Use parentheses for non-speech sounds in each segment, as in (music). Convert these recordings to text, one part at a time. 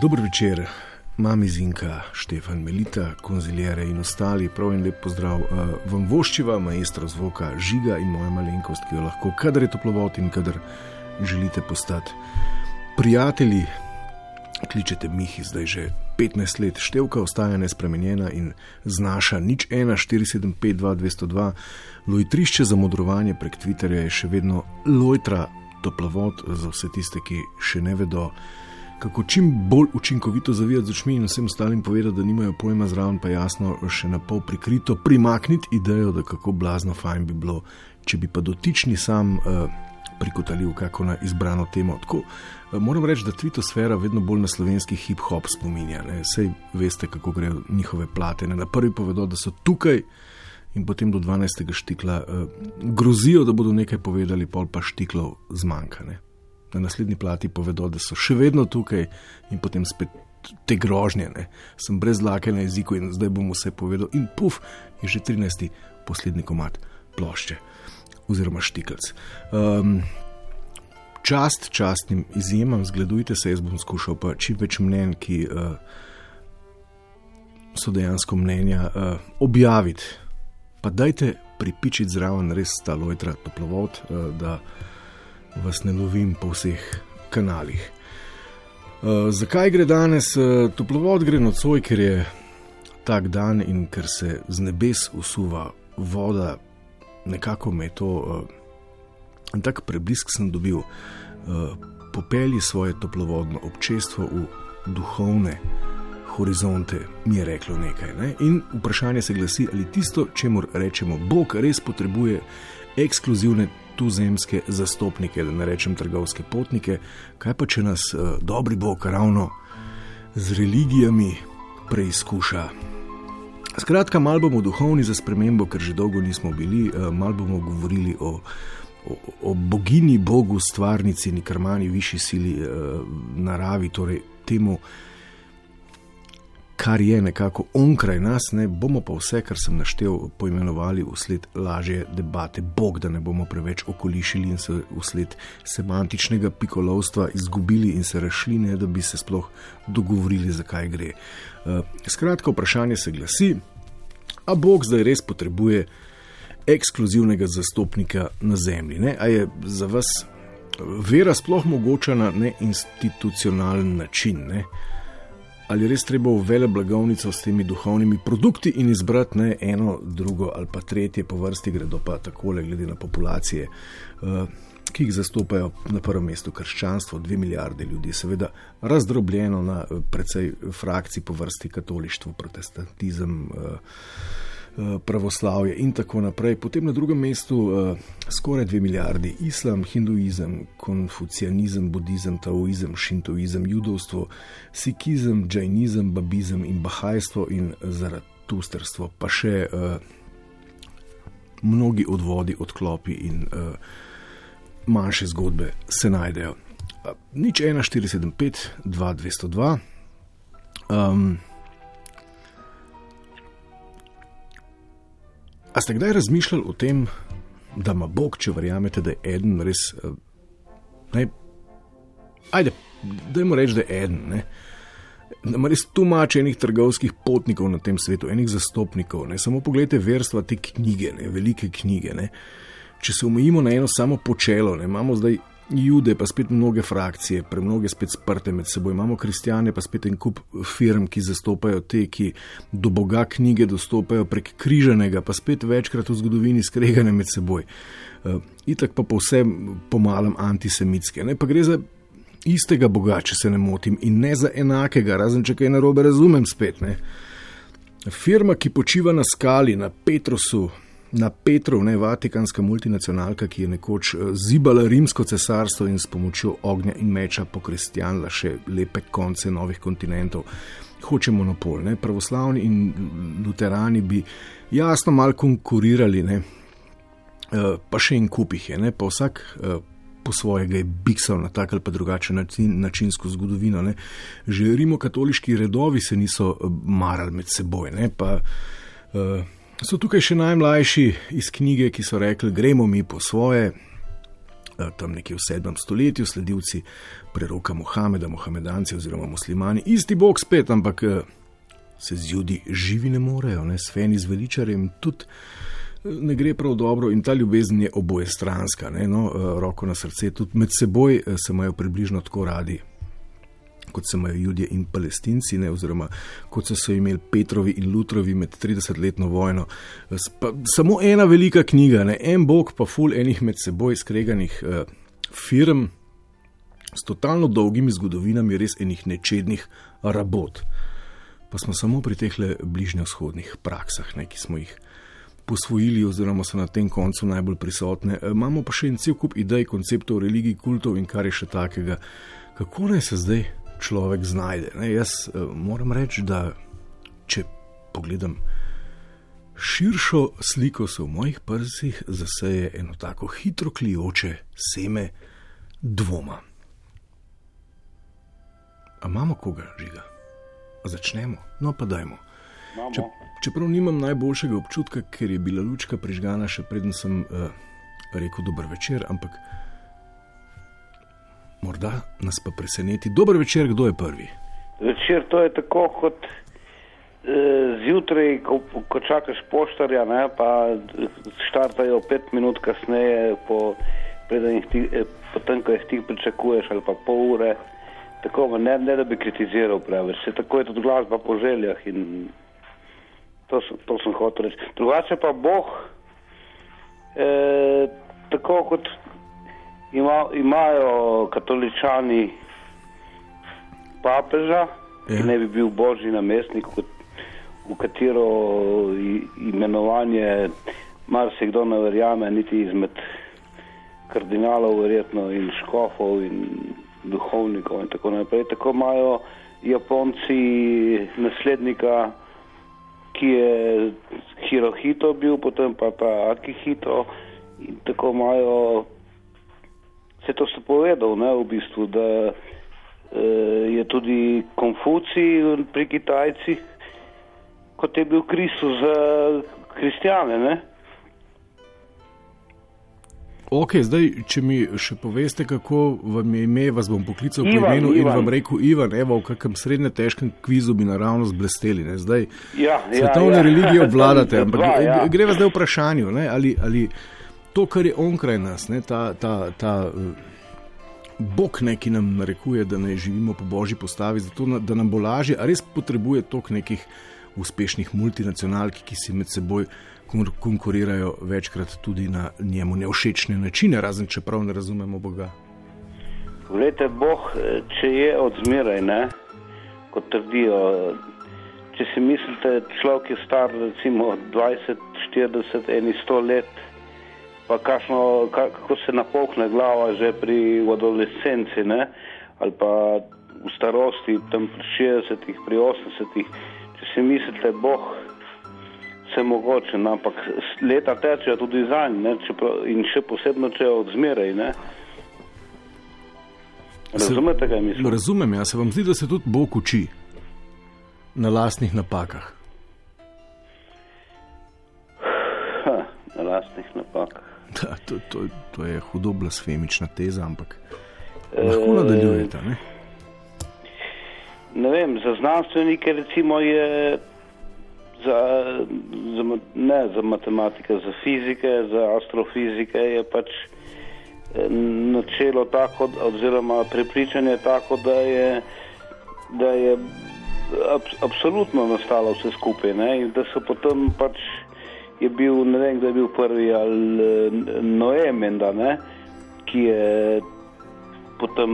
Dobro večer, mami Zinka, Štefan Melita, konzilijere in ostali. Prav in lep pozdrav uh, vam voščiva, maestro zvoka, žiga in moja malenkost, ki jo lahko, kadar je toplovod in kadar želite postati prijatelji. Kličete Mihi, zdaj že 15 let, števka ostaja nespremenjena in znaša nič 1, 475, 202. Lojtrišče za modrovanje prek Twitterja je še vedno lojtra toplovod za vse tiste, ki še ne vedo kako čim bolj učinkovito zavijati z očmi in vsem ostalim povedati, da nimajo pojma zraven, pa jasno, še na pol prikrito primakniti idejo, da kako blazno fajn bi bilo, če bi pa dotični sam uh, prikotalil kako na izbrano temo. Tako, uh, moram reči, da tvitosfera vedno bolj na slovenski hip-hop spominja. Sej veste, kako grejo njihove plate. Ne? Na prvi povedo, da so tukaj. In potem do 12. štikla uh, grozijo, da bodo nekaj povedali, pol pa štiklov zmanjka na naslednji plati povedo, da so še vedno tukaj in potem spet te grožnje. Ne. Sem brez lake na jeziku in zdaj bom vse povedal. In puf, je že 13. poslednji komat plošče oziroma štikelc. Um, čast častnim izjemam, zgledujte se, jaz bom skušal pa čim več mnen, ki uh, so dejansko mnenja, uh, objaviti. Pa dajte pripičiti zraven res ta lojtra toplovod, uh, da vas ne lovim po vseh kanalih. Uh, zakaj gre danes? Uh, toplovod gre nocoj, ker je tak dan in ker se z nebes usuva voda, nekako me je to uh, tako preblisk sem dobil. Uh, popelji svoje toplovodno občestvo v duhovne horizonte, mi je reklo nekaj. Ne? In vprašanje se glasi, ali tisto, čemu rečemo Bog, res potrebuje ekskluzivne tuzemske zastopnike, da ne rečem trgovske potnike, kaj pa če nas uh, dobri Bog ravno z religijami preizkuša. Skratka, malo bomo duhovni za spremembo, ker že dolgo nismo bili, uh, malo bomo govorili o, o, o bogini, Bogu, stvarnici, nikrmani, višji sili, uh, naravi, torej temu, kar je nekako onkraj nas, ne bomo pa vse, kar sem naštel, poimenovali usled lažje debate, bog, da ne bomo preveč okolišili in se usled semantičnega pikolovstva izgubili in se rašli, ne da bi se sploh dogovorili, zakaj gre. Uh, skratka, vprašanje se glasi, a bog zdaj res potrebuje ekskluzivnega zastopnika na zemlji? Ne? A je za vas vera sploh mogoča na neinstitucionalen način? Ne? Ali res treba v vele blagovnico s temi duhovnimi produkti in izbrati ne eno, drugo ali pa tretje po vrsti, gredo pa takole, glede na populacije, uh, ki jih zastopajo na prvem mestu krščanstvo, dve milijarde ljudi, seveda razdrobljeno na uh, precej frakcij po vrsti katolištvo, protestantizem. Uh, Eh, pravoslavje in tako naprej. Potem na drugem mestu uh, skoraj dve milijardi islam, hinduizem, konfucianizem, budizem, taoizem, šintoizem, judovstvo, sikizem, džajnizem, babizem in bahajstvo in zaratustrstvo, pa še uh, mnogi odvodi, odklopi in manjše zgodbe se najdejo. Nič 1475, 2202. Um, A ste kdaj razmišljali o tem, da ima Bog, če verjamete, da je eden res. Eh, ne, ajde, da jim rečem, da je eden. Ne, da ima res tumače enih trgovskih potnikov na tem svetu, enih zastopnikov. Ne, samo pogledajte verstva te knjige, ne, velike knjige. Ne. Če se omejimo na eno samo počelo, ne, imamo zdaj jude, pa spet mnoge frakcije, premnoge spet sprte med seboj. Imamo kristijane, pa spet en kup firm, ki zastopajo te, ki do Boga knjige dostopajo prek križanega, pa spet večkrat v zgodovini skregane med seboj. Uh, itak pa povsem pomalem antisemitske. Ne? Pa gre za istega Boga, če se ne motim, in ne za enakega, razen če kaj narobe razumem spet. Ne? Firma, ki počiva na skali, na Petrusu, na Petru, ne vatikanska multinacionalka, ki je nekoč eh, zibala rimsko cesarstvo in s pomočjo ognja in meča pokristjanila še lepe konce novih kontinentov. Hoče monopol, ne? pravoslavni in luterani bi jasno mal konkurirali, ne? Eh, pa še en kupih je, ne? pa vsak eh, po svojega je biksal na tak ali pa drugačen način, načinsko zgodovino. Ne? Že rimokatoliški redovi se niso marali med seboj, ne? pa uh, So tukaj še najmlajši iz knjige, ki so rekli: Gremo mi po svoje. tam nekje v 7. stoletju, sledilci preroka Mohameda, Mohamedanci oziroma muslimani, isti bog spet, ampak se z ljudi živi ne morejo, ne s feni zveličarjem tudi. Ne gre prav dobro, in ta ljubezen je oboje stranska, no, roko na srce, tudi med seboj se imajo približno tako radi, kot se imajo ljudje in palestinci, ne, oziroma kot so se imeli Petrovi in Lutrovi med 30-letno vojno. Pa, samo ena velika knjiga, ne, en bog, pa ful enih med seboj skreganih uh, firm s totalno dolgimi zgodovinami, res enih nečednih rabot. Pa smo samo pri teh bližnjovzhodnih praksah, ne, ki smo jih. Posvojili, oziroma so na tem koncu najbolj prisotne. Imamo pa še en cel kup idej, konceptov, religij, kultov in kar je še takega, kako naj se zdaj človek znajde. Ne, jaz uh, moram reči, da če pogledam širšo sliko, se v mojih prsih zaseje eno tako hitro klijoče seme dvoma. A imamo koga žiga? A začnemo, no pa dajmo. Če, čeprav nimam najboljšega občutka, ker je bila lučka prižgana, še preden sem uh, rekel dober večer, ampak morda nas pa preseneti. Dober večer, kdo je prvi? Večer to je tako kot e, zjutraj, ko, ko čakaš poštarja, ne, pa štartajo pet minut kasneje, po, ti, e, potem ko jih ti pričakuješ, ali pa pol ure. Tako, ne, ne da bi kritiziral preveč, se tako je tudi glasba po željah in to, to sem hotel reči. Drugače pa Bog, e, tako kot ima, imajo katoličani papeža, ja. ki ne bi bil božji namestnik, v katero imenovanje marsikdo ne verjame, niti izmed kardinalov, verjetno in škofov in duhovnikov in tako naprej. Tako imajo Japonci naslednika, ki je Hirohito bil, potem pa ta Akihito in tako imajo Vse to so povedal, ne, v bistvu, da e, je tudi Konfucij pri Kitajcih, kot je bil Kristus za kristjane. Ne. Ok, zdaj, če mi še poveste, kako vam je ime, vas bom poklical po imenu in vam rekel, Ivan, evo, v kakem srednje težkem kvizu bi naravno zblesteli. Zdaj, ja, ja, svetovne ja. religije obvladate, (laughs) ampak ja. gre vas zdaj vprašanju, ne, ali, ali to, kar je onkraj nas, ne, ta, ta, ta uh, Bog, ne, ki nam narekuje, da ne živimo po božji postavi, zato da nam bo lažje, a res potrebuje toliko nekih uspešnih multinacionalk, ki si med seboj konkurirajo večkrat tudi na njemu nevšečne načine, razen če prav ne razumemo Boga. Vlete, Bog, če je odzmeraj, ne, kot trdijo. Če si mislite, človek je star recimo 20, 40, 100 let, pa kašno, kako se napokne glava že pri adolescenci, ne? ali pa v starosti, tam pri 60-ih, pri 80-ih, če si mislite, boh, se mogoče, no, ampak leta tečejo tudi za njim in še posebno, če odzmeraj. Ne? Razumete, kaj mislim? Razumem, ja se vam zdi, da se tudi Bog uči na lastnih napakah. Ha, na lastnih napakah. Da, to, to, to je hudo blasfemična teza, ampak lahko nadaljujete. Ne? ne vem, za znanstvenike recimo je. Za, za, ne za matematike, za fizike, za astrofizike je pač eh, načelo tako, oziroma prepričanje tako, da je, da je ab, absolutno nastalo vse skupaj ne? in da so potem pač je bil, ne vem, kdo je bil prvi ali eh, Noé, menda, ne, ki je potem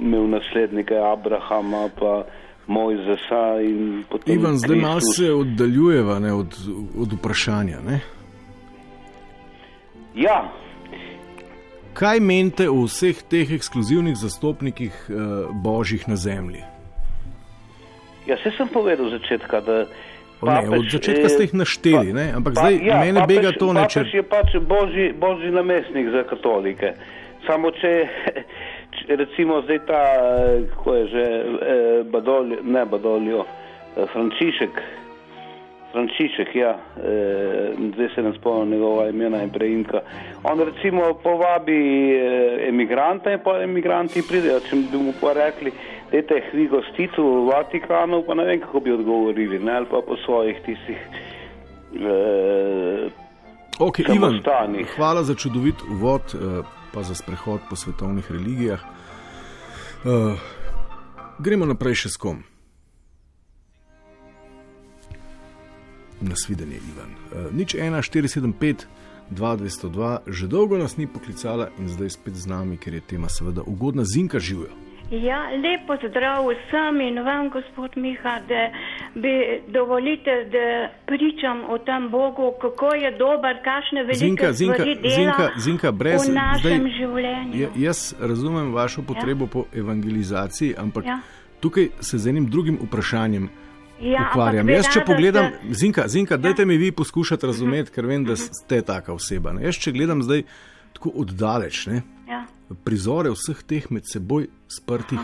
imel naslednike Abrahama, pa Mojzesa in potem. Ivan, zdaj malo se oddaljujeva ne, od, od vprašanja. Ne? Ja. Kaj menite o vseh teh ekskluzivnih zastopnikih uh, božjih na zemlji? Ja, se sem povedal od začetka, da Papež, ne, od začetka ste jih našteli, pa, ampak pa, zdaj ja, mene papež, bega to neče. Papež je pač božji, božji namestnik za katolike. Samo če, če recimo zdaj ta, ko je že eh, badoljo, ne badoljo, eh, Frančišek Frančišek, ja, e, zdaj se ne spomnim njegova imena in prejimka. On recimo povabi e, emigrante in pa emigranti pridejo, če bi mu pa rekli, dajte jih vi gostiti v Vatikanu, pa ne vem, kako bi odgovorili, ne, ali pa po svojih tistih. E, Ok, Ivan, hvala za čudovit uvod, eh, pa za sprehod po svetovnih religijah. Uh, gremo naprej še s kom. Nasvidenje, Ivan. Uh, nič 1, 475, 2202, že dolgo nas ni poklicala in zdaj spet z nami, ker je tema seveda ugodna, zinka živijo. Ja, lepo zdrav vsem in vam, gospod Miha, da bi dovolite, da pričam o tem Bogu, kako je dober, kakšne velike zinka, zinka, stvari dela zinka, zinka, brez, v našem zdaj, življenju. Ja, jaz razumem vašo potrebo ja. po evangelizaciji, ampak ja. Ja. tukaj se z enim drugim vprašanjem Ja, ukvarjam. Jaz, če pogledam, se- Zinka, Zinka ja. dajte mi vi poskušati razumeti, ker vem, da ste taka oseba. Ne? Jaz, če gledam zdaj tako oddaleč, ne? Ja. prizore vseh teh med seboj sprtih,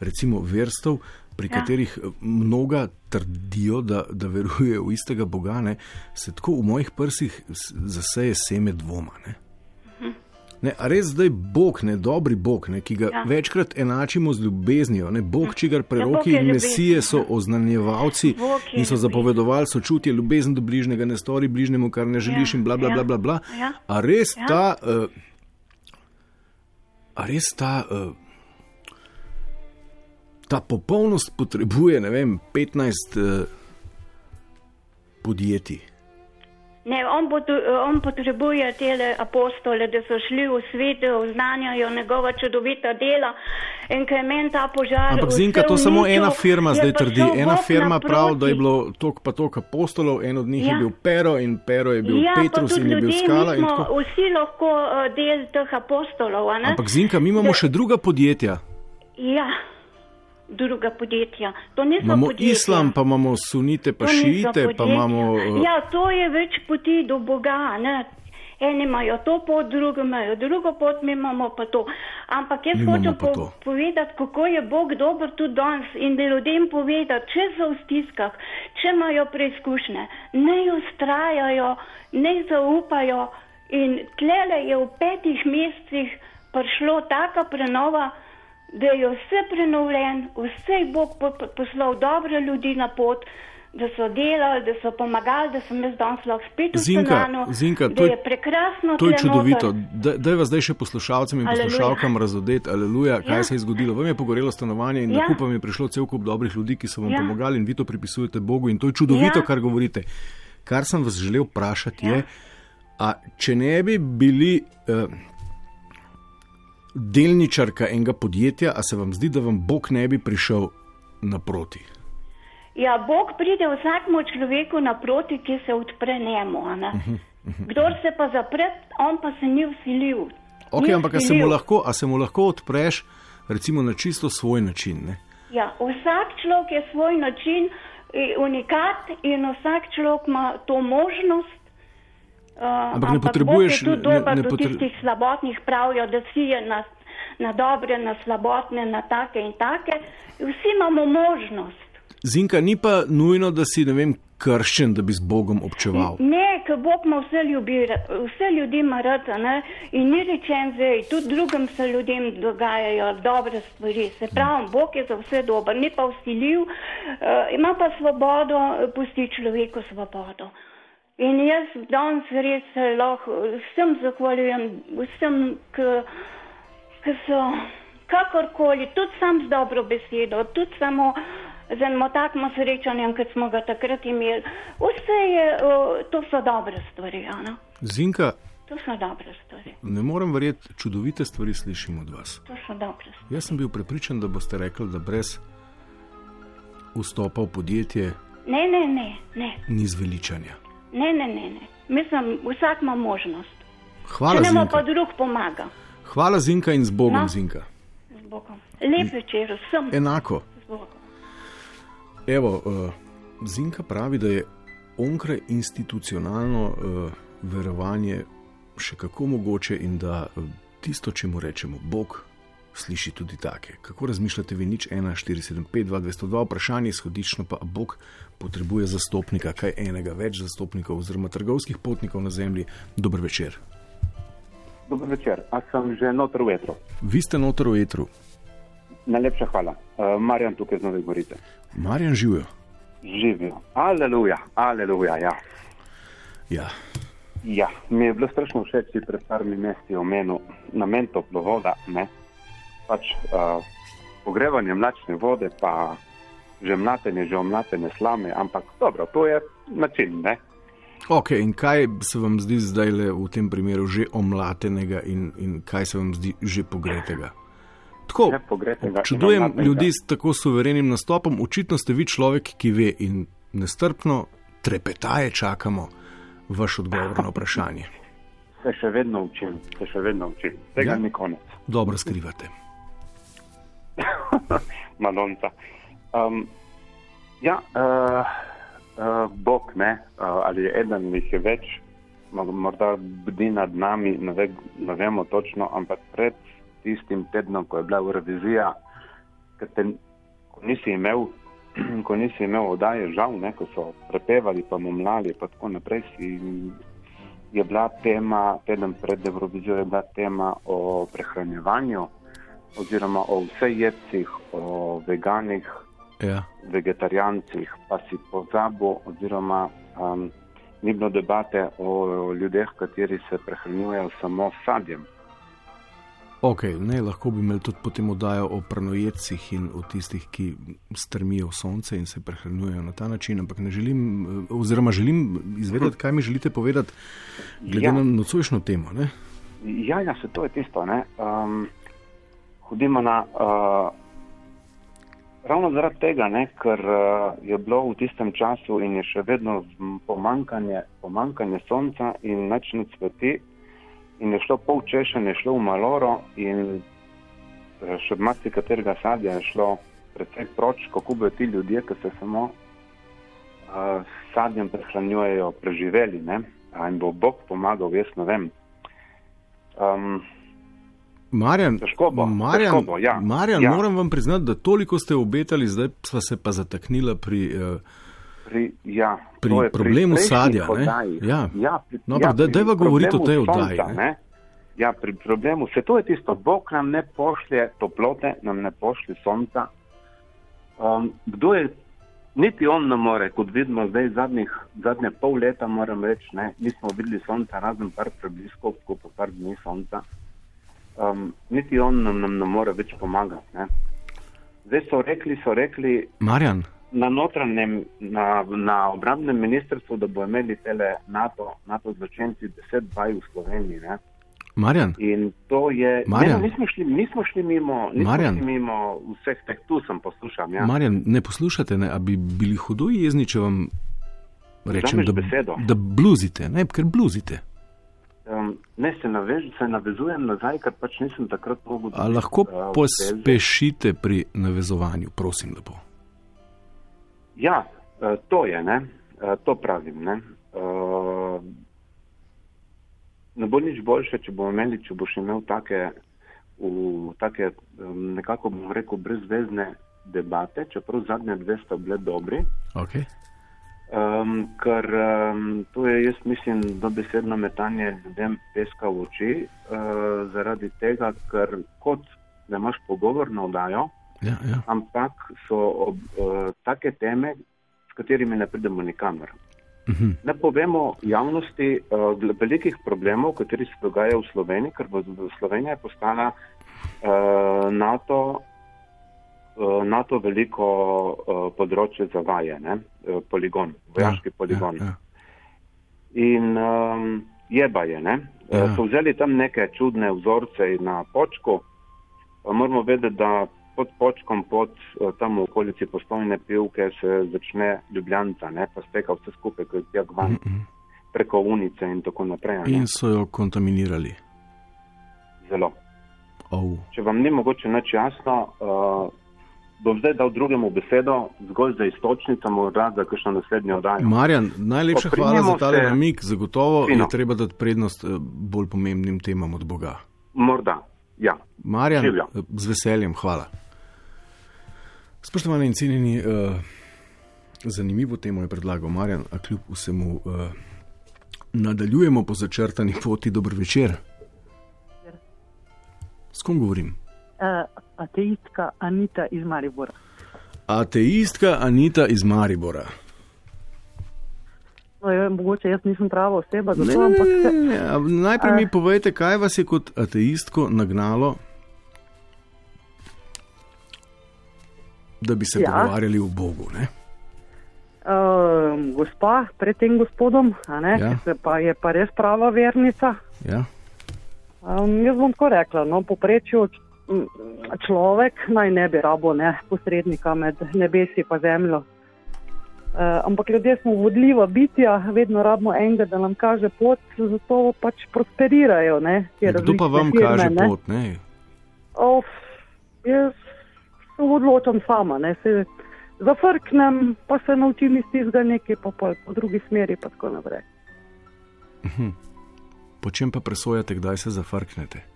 recimo verstv, pri Ja. katerih eh, mnoga trdijo, da, da verujejo v istega Boga, ne? se tako v mojih prsih zaseje seme dvoma. Ne? Ne, a res zdaj Bog, ne dobri Bog, ne, ki ga ja. Ja. večkrat enačimo z ljubeznijo, ne, Bog, čigar Bog preroki je in mesije so ja. oznanjevalci in so zapovedovali sočutje, ljubezen do bližnjega, ne stori bližnjemu, kar ne želiš Ja, in bla bla ja, bla bla. bla. ja. A res Ja. ta. Uh, A res ta, uh, ta popolnost potrebuje, ne vem, 15 uh, podjetij. Ne, on, pot, on potrebuje te apostole, da so šli v svet, oznanjajo njegova čudovita dela. In ker je meni ta požar. Ampak Zinka, to samo ena firma zdaj trdi. Ena firma pravi, da je bilo tok pa tok apostolov, en od njih ja. je bil Pero in Pero je bil ja, Petrus in je bil ljudje, Skala. smo tako. vsi lahko uh, del teh apostolov. Ampak Zinka, mi imamo Da- še druga podjetja. Ja, druga podjetja. To niso Imamo podjetja. islam, pa imamo sunite, pa šiite, pa imamo. uh, Ja, to je več poti do Boga. Ne? Eni imajo to pot, drugi imajo drugo pot, mi imamo pa to. Ampak jaz Mi hočem pa to. po povedati, kako je Bog dober tudi danes in da ljudem povedati, če so v stiskah, če imajo preizkušnje, ne ustrajajo, ne zaupajo. In tlele je v petih mesecih prišlo taka prenova, da je vse prenovljen, vse je Bog po- po- poslal dobre ljudi na pot, da so delali, da so pomagali, da sem jaz danes lahko spet v Stananu, Zinka, to je- je prekrasno. To je čudovito. noter. Da- Daj vas zdaj še poslušalcem in Aleluja. poslušalkam razodeti, aleluja, kaj Ja. se je zgodilo. Vam je pogorelo stanovanje in Ja. na kupam je prišlo cel kup dobrih ljudi, ki so vam Ja. pomagali in vi to pripisujete Bogu in to je čudovito, Ja. kar govorite. Kar sem vas želel vprašati Ja. je, a če ne bi bili uh, delničarka enega podjetja, a se vam zdi, da vam Bog ne bi prišel naproti? Ja, Bog pride vsakmu človeku naproti, ki se odpre njemu. a ne. Mhm, Kdor se pa zapre, on pa se ni usilil. Ok, Ni ampak a se, mu vsilil. lahko, a se mu lahko odpreš, recimo na čisto svoj način? Ne? Ja, vsak človek je svoj način, eh, unikat in vsak človek ima to možnost. Uh, Ampak ne potrebuješ- tudi ne- dober ne do potre- tistih slabotnih pravijo, da si je na, na dobre, na slabotne, na take in take. Vsi imamo možnost. Zinka, ni pa nujno, da si ne vem, krščen, da bi z Bogom občeval. Ne, ker Bog ima vse, ljubi, vse ljudi ima rad a ne? in ni rečen zdaj, tudi drugim se ljudem dogajajo dobre stvari. Se pravi, Bog je za vse dober, ni pa vsiljiv, uh, ima pa svobodo, eh, pusti človeku svobodo. In jaz danes res se lahko vsem zahvaljujem, vsem, ki so kakorkoli, tudi sam z dobro besedo, tudi samo z enim takim srečanjem, kot smo ga takrat imeli. Vse je, to so dobre stvari, Ana. Zinka, To so dobre stvari. ne morem verjeti, čudovite stvari slišim od vas. To so dobre stvari. Jaz sem bil prepričan, da boste rekli, da brez vstopa v podjetje Ne, ne, ne, ne, ni zveličanja. Ne, ne, ne. ne. Mislim, vsak ima možnost. Hvala, Če nam pa Zinka. drug pomaga. Hvala, Zinka, in z Bogom, No. Zinka. Z Bogom. Lep večer vsem. Enako. Evo, uh, Zinka pravi, da je onkraj institucionalno uh, verovanje še kako mogoče in da uh, tisto, če mu rečemo Bog, sliši tudi take. Kako razmišljate vi nič 1, 4, 7, 5, 2, 202, vprašanje izhodično pa, Bog potrebuje zastopnika, kaj enega več zastopnikov oziroma trgovskih potnikov na zemlji. Dober večer. Dober večer, a sem že noter v etru. Vi ste noter v etru. Najlepša hvala. Uh, Marjan tukaj z Nove Gorice. Marjan živijo. Živijo. Aleluja, aleluja, ja. Ja, Ja, mi je bilo strašno všeč, da pred parimi meseci omenil namen toplovoda. Ne? Pač uh, pogrevanje mlačne vode, pa že mlatenje, že omlatenje slame, ampak dobro, to je način. Ne? Ok, in kaj se vam zdi zdaj le v tem primeru že omlatenega in, in kaj se vam zdi že pogretega? Tako, čudujem ljudi s tako suverenim nastopom. Očitno ste vi človek, ki ve in nestrpno trepetaje čakamo vaš odgovor na vprašanje. (laughs) Se še vedno učim, se še vedno učim. Tega ja. ni konec. Dobro skrivate. (laughs) Madonca. Um, ja, uh, uh, Bog ne, uh, ali je eden jih je več, mo- morda bdi nad nami, ne, ve, ne vemo točno, ampak pred tistim tednom, ko je bila Eurovizija, ko, nisi imel. (clears throat) Ko nisi imel oddaje, žal, ne, ko so prepevali, pa momlali, pa tako naprej, je bila tema, teden pred Eurovizijo je bila tema o prehranjevanju, oziroma o vseh jedcih, o veganih, Ja. vegetarijancih, pa si pozabil, oziroma um, ni bilo debate o ljudeh, kateri se prehranjujejo samo s sadjem. Ok, ne, lahko bi imeli tudi potem oddajo o pranojedcih in o tistih, ki strmijo v sonce in se prehranjujejo na ta način, ampak ne želim, oziroma želim izvedeti, kaj mi želite povedati, glede Ja. na nocojšnjo temo. Ne? Ja, ja, se to je tisto. Ne? Um, hodimo na. Uh, ravno zaradi tega, ne, ker uh, je bilo v tistem času in je še vedno pomankanje, pomankanje sonca in nič ne cveti, in je šlo pol češenja, je šlo v maloro, in eh, še marsikaterega sadja je šlo precej proč, kako bodo ti ljudje, ki se samo uh, sadjem prehranjujejo, preživeli. Ne? A jim bo Bog pomagal, jaz ne vem. Um, Marjan, Težko bo, Marjan, težko bo, ja. Marjan Ja. moram vam priznati, da toliko ste obetali, zdaj pa se pa zataknila pri. Uh, pri, ja, Pri je problemu prejšnjih sadja, ne? oddajih. Ja. ja, pri, No, ja, pri dajva govoriti o tej oddaji, sonca, ne. ne? Ja, pri problemu, se to je tisto, Bog nam ne pošlje toplote, nam ne pošlje sonca. Um, kdo je, niti on ne more, kot vidimo zdaj zadnjih, zadnje pol leta, moram reči, ne, nismo videli sonca, razen par prebliskov, ko pa par dni sonca. Um, niti on nam, nam ne more več pomagati. Ne. Zdaj so rekli, so rekli, Marjan, na notranjem, na, na obrambnem ministrstvu, da bo imeli tele NATO, NATO zločinci 10 vaj v Sloveniji. Ne? Marjan, In to je. Marjan. Ne, no, nismo, šli, nismo šli mimo, nismo Marjan. šli mimo vseh teh, tu sem poslušal. Ja. Marjan, ne poslušate, ne, a bi bili hudo jezni, če vam rečem, da, besedo. da bluzite, ne, ker bluzite. Um, ne, se, navež, se navezujem nazaj, ker pač nisem takrat mogel. A lahko uh, pospešite pri navezovanju, prosim, lepo. Ja, eh, to je, ne? Eh, to pravim. Ne, Eh, ne bo nič boljše, če bomo imeli, če boš imel take, v, take em, nekako bom rekel, brezvezne debate, čeprav zadnje dve sta bile dobri. Okay. Um, ker um, to je, jaz mislim, dobesedno metanje ljudem peska v oči, uh, zaradi tega, ker kot da imaš pogovorno oddajo, Ja, ja. ampak so ob, uh, take teme, s katerimi ne pridemo nikamor. Mhm. Ne povemo javnosti uh, velikih problemov, kateri se dogajajo v Sloveniji, ker bo Slovenija postala uh, NATO, uh, NATO veliko uh, področje za vaje, ne? uh, poligon, vojaški ja, poligon. Ja, ja. In um, jeba je, ne? Ja. Ja. So vzeli tam neke čudne vzorce na počku. Moramo vedeti, da pod počkom, pod eh, tam v okolici poslovne pivke se začne ljubljanca, ne? pa steka vse skupaj, kot je van, Mhm. preko unice in tako naprej. ne. In so jo kontaminirali. Zelo. Oh. Če vam ni mogoče nič jasno, uh, bom zdaj dal drugemu besedo, zgolj za istočnico, morda za kakšno naslednjo oddajo. Marjan, najlepša hvala Poprinimo za tale se- namik. Zagotovo Fino. je treba dati prednost eh, bolj pomembnim temam od Boga. Morda, Ja, Marjan, Živjo. z veseljem, hvala. Spoštovani in cenjeni, uh, zanimivo temo je predlagal Marjan, a kljub vsemu uh, nadaljujemo po začrtani poti. Dobro večer. S kom govorim? Uh, ateistka Anita iz Maribora. Ateistka Anita iz Maribora. No, je, mogoče jaz nisem prava oseba za to, ampak ne, ne, ne. Najprej mi povejte, kaj vas je kot ateistko nagnalo, da bi se Ja. pogovarjali o Bogu. Ne? uh, gospa pred tem gospodom, ne, Ja. se pa je pa res prava vernica. Ja? Um, jaz bom tako rekla, no, poprečju človek naj ne bi rabo ne, posrednika med nebesi in zemljo. Uh, ampak ljudje smo vodljiva bitja, vedno rabimo enega, da nam kaže pot, zato pač prosperirajo. Ne, Ja, Kdo pa vam firme, kaže ne. pot? Ne? Of, jaz se odločam sama, ne, se zafrknem, pa se naučim iz tistega nekaj, pa pol po drugi smeri, pa tako naprej. Po čem pa presojate, kdaj se zafrknete?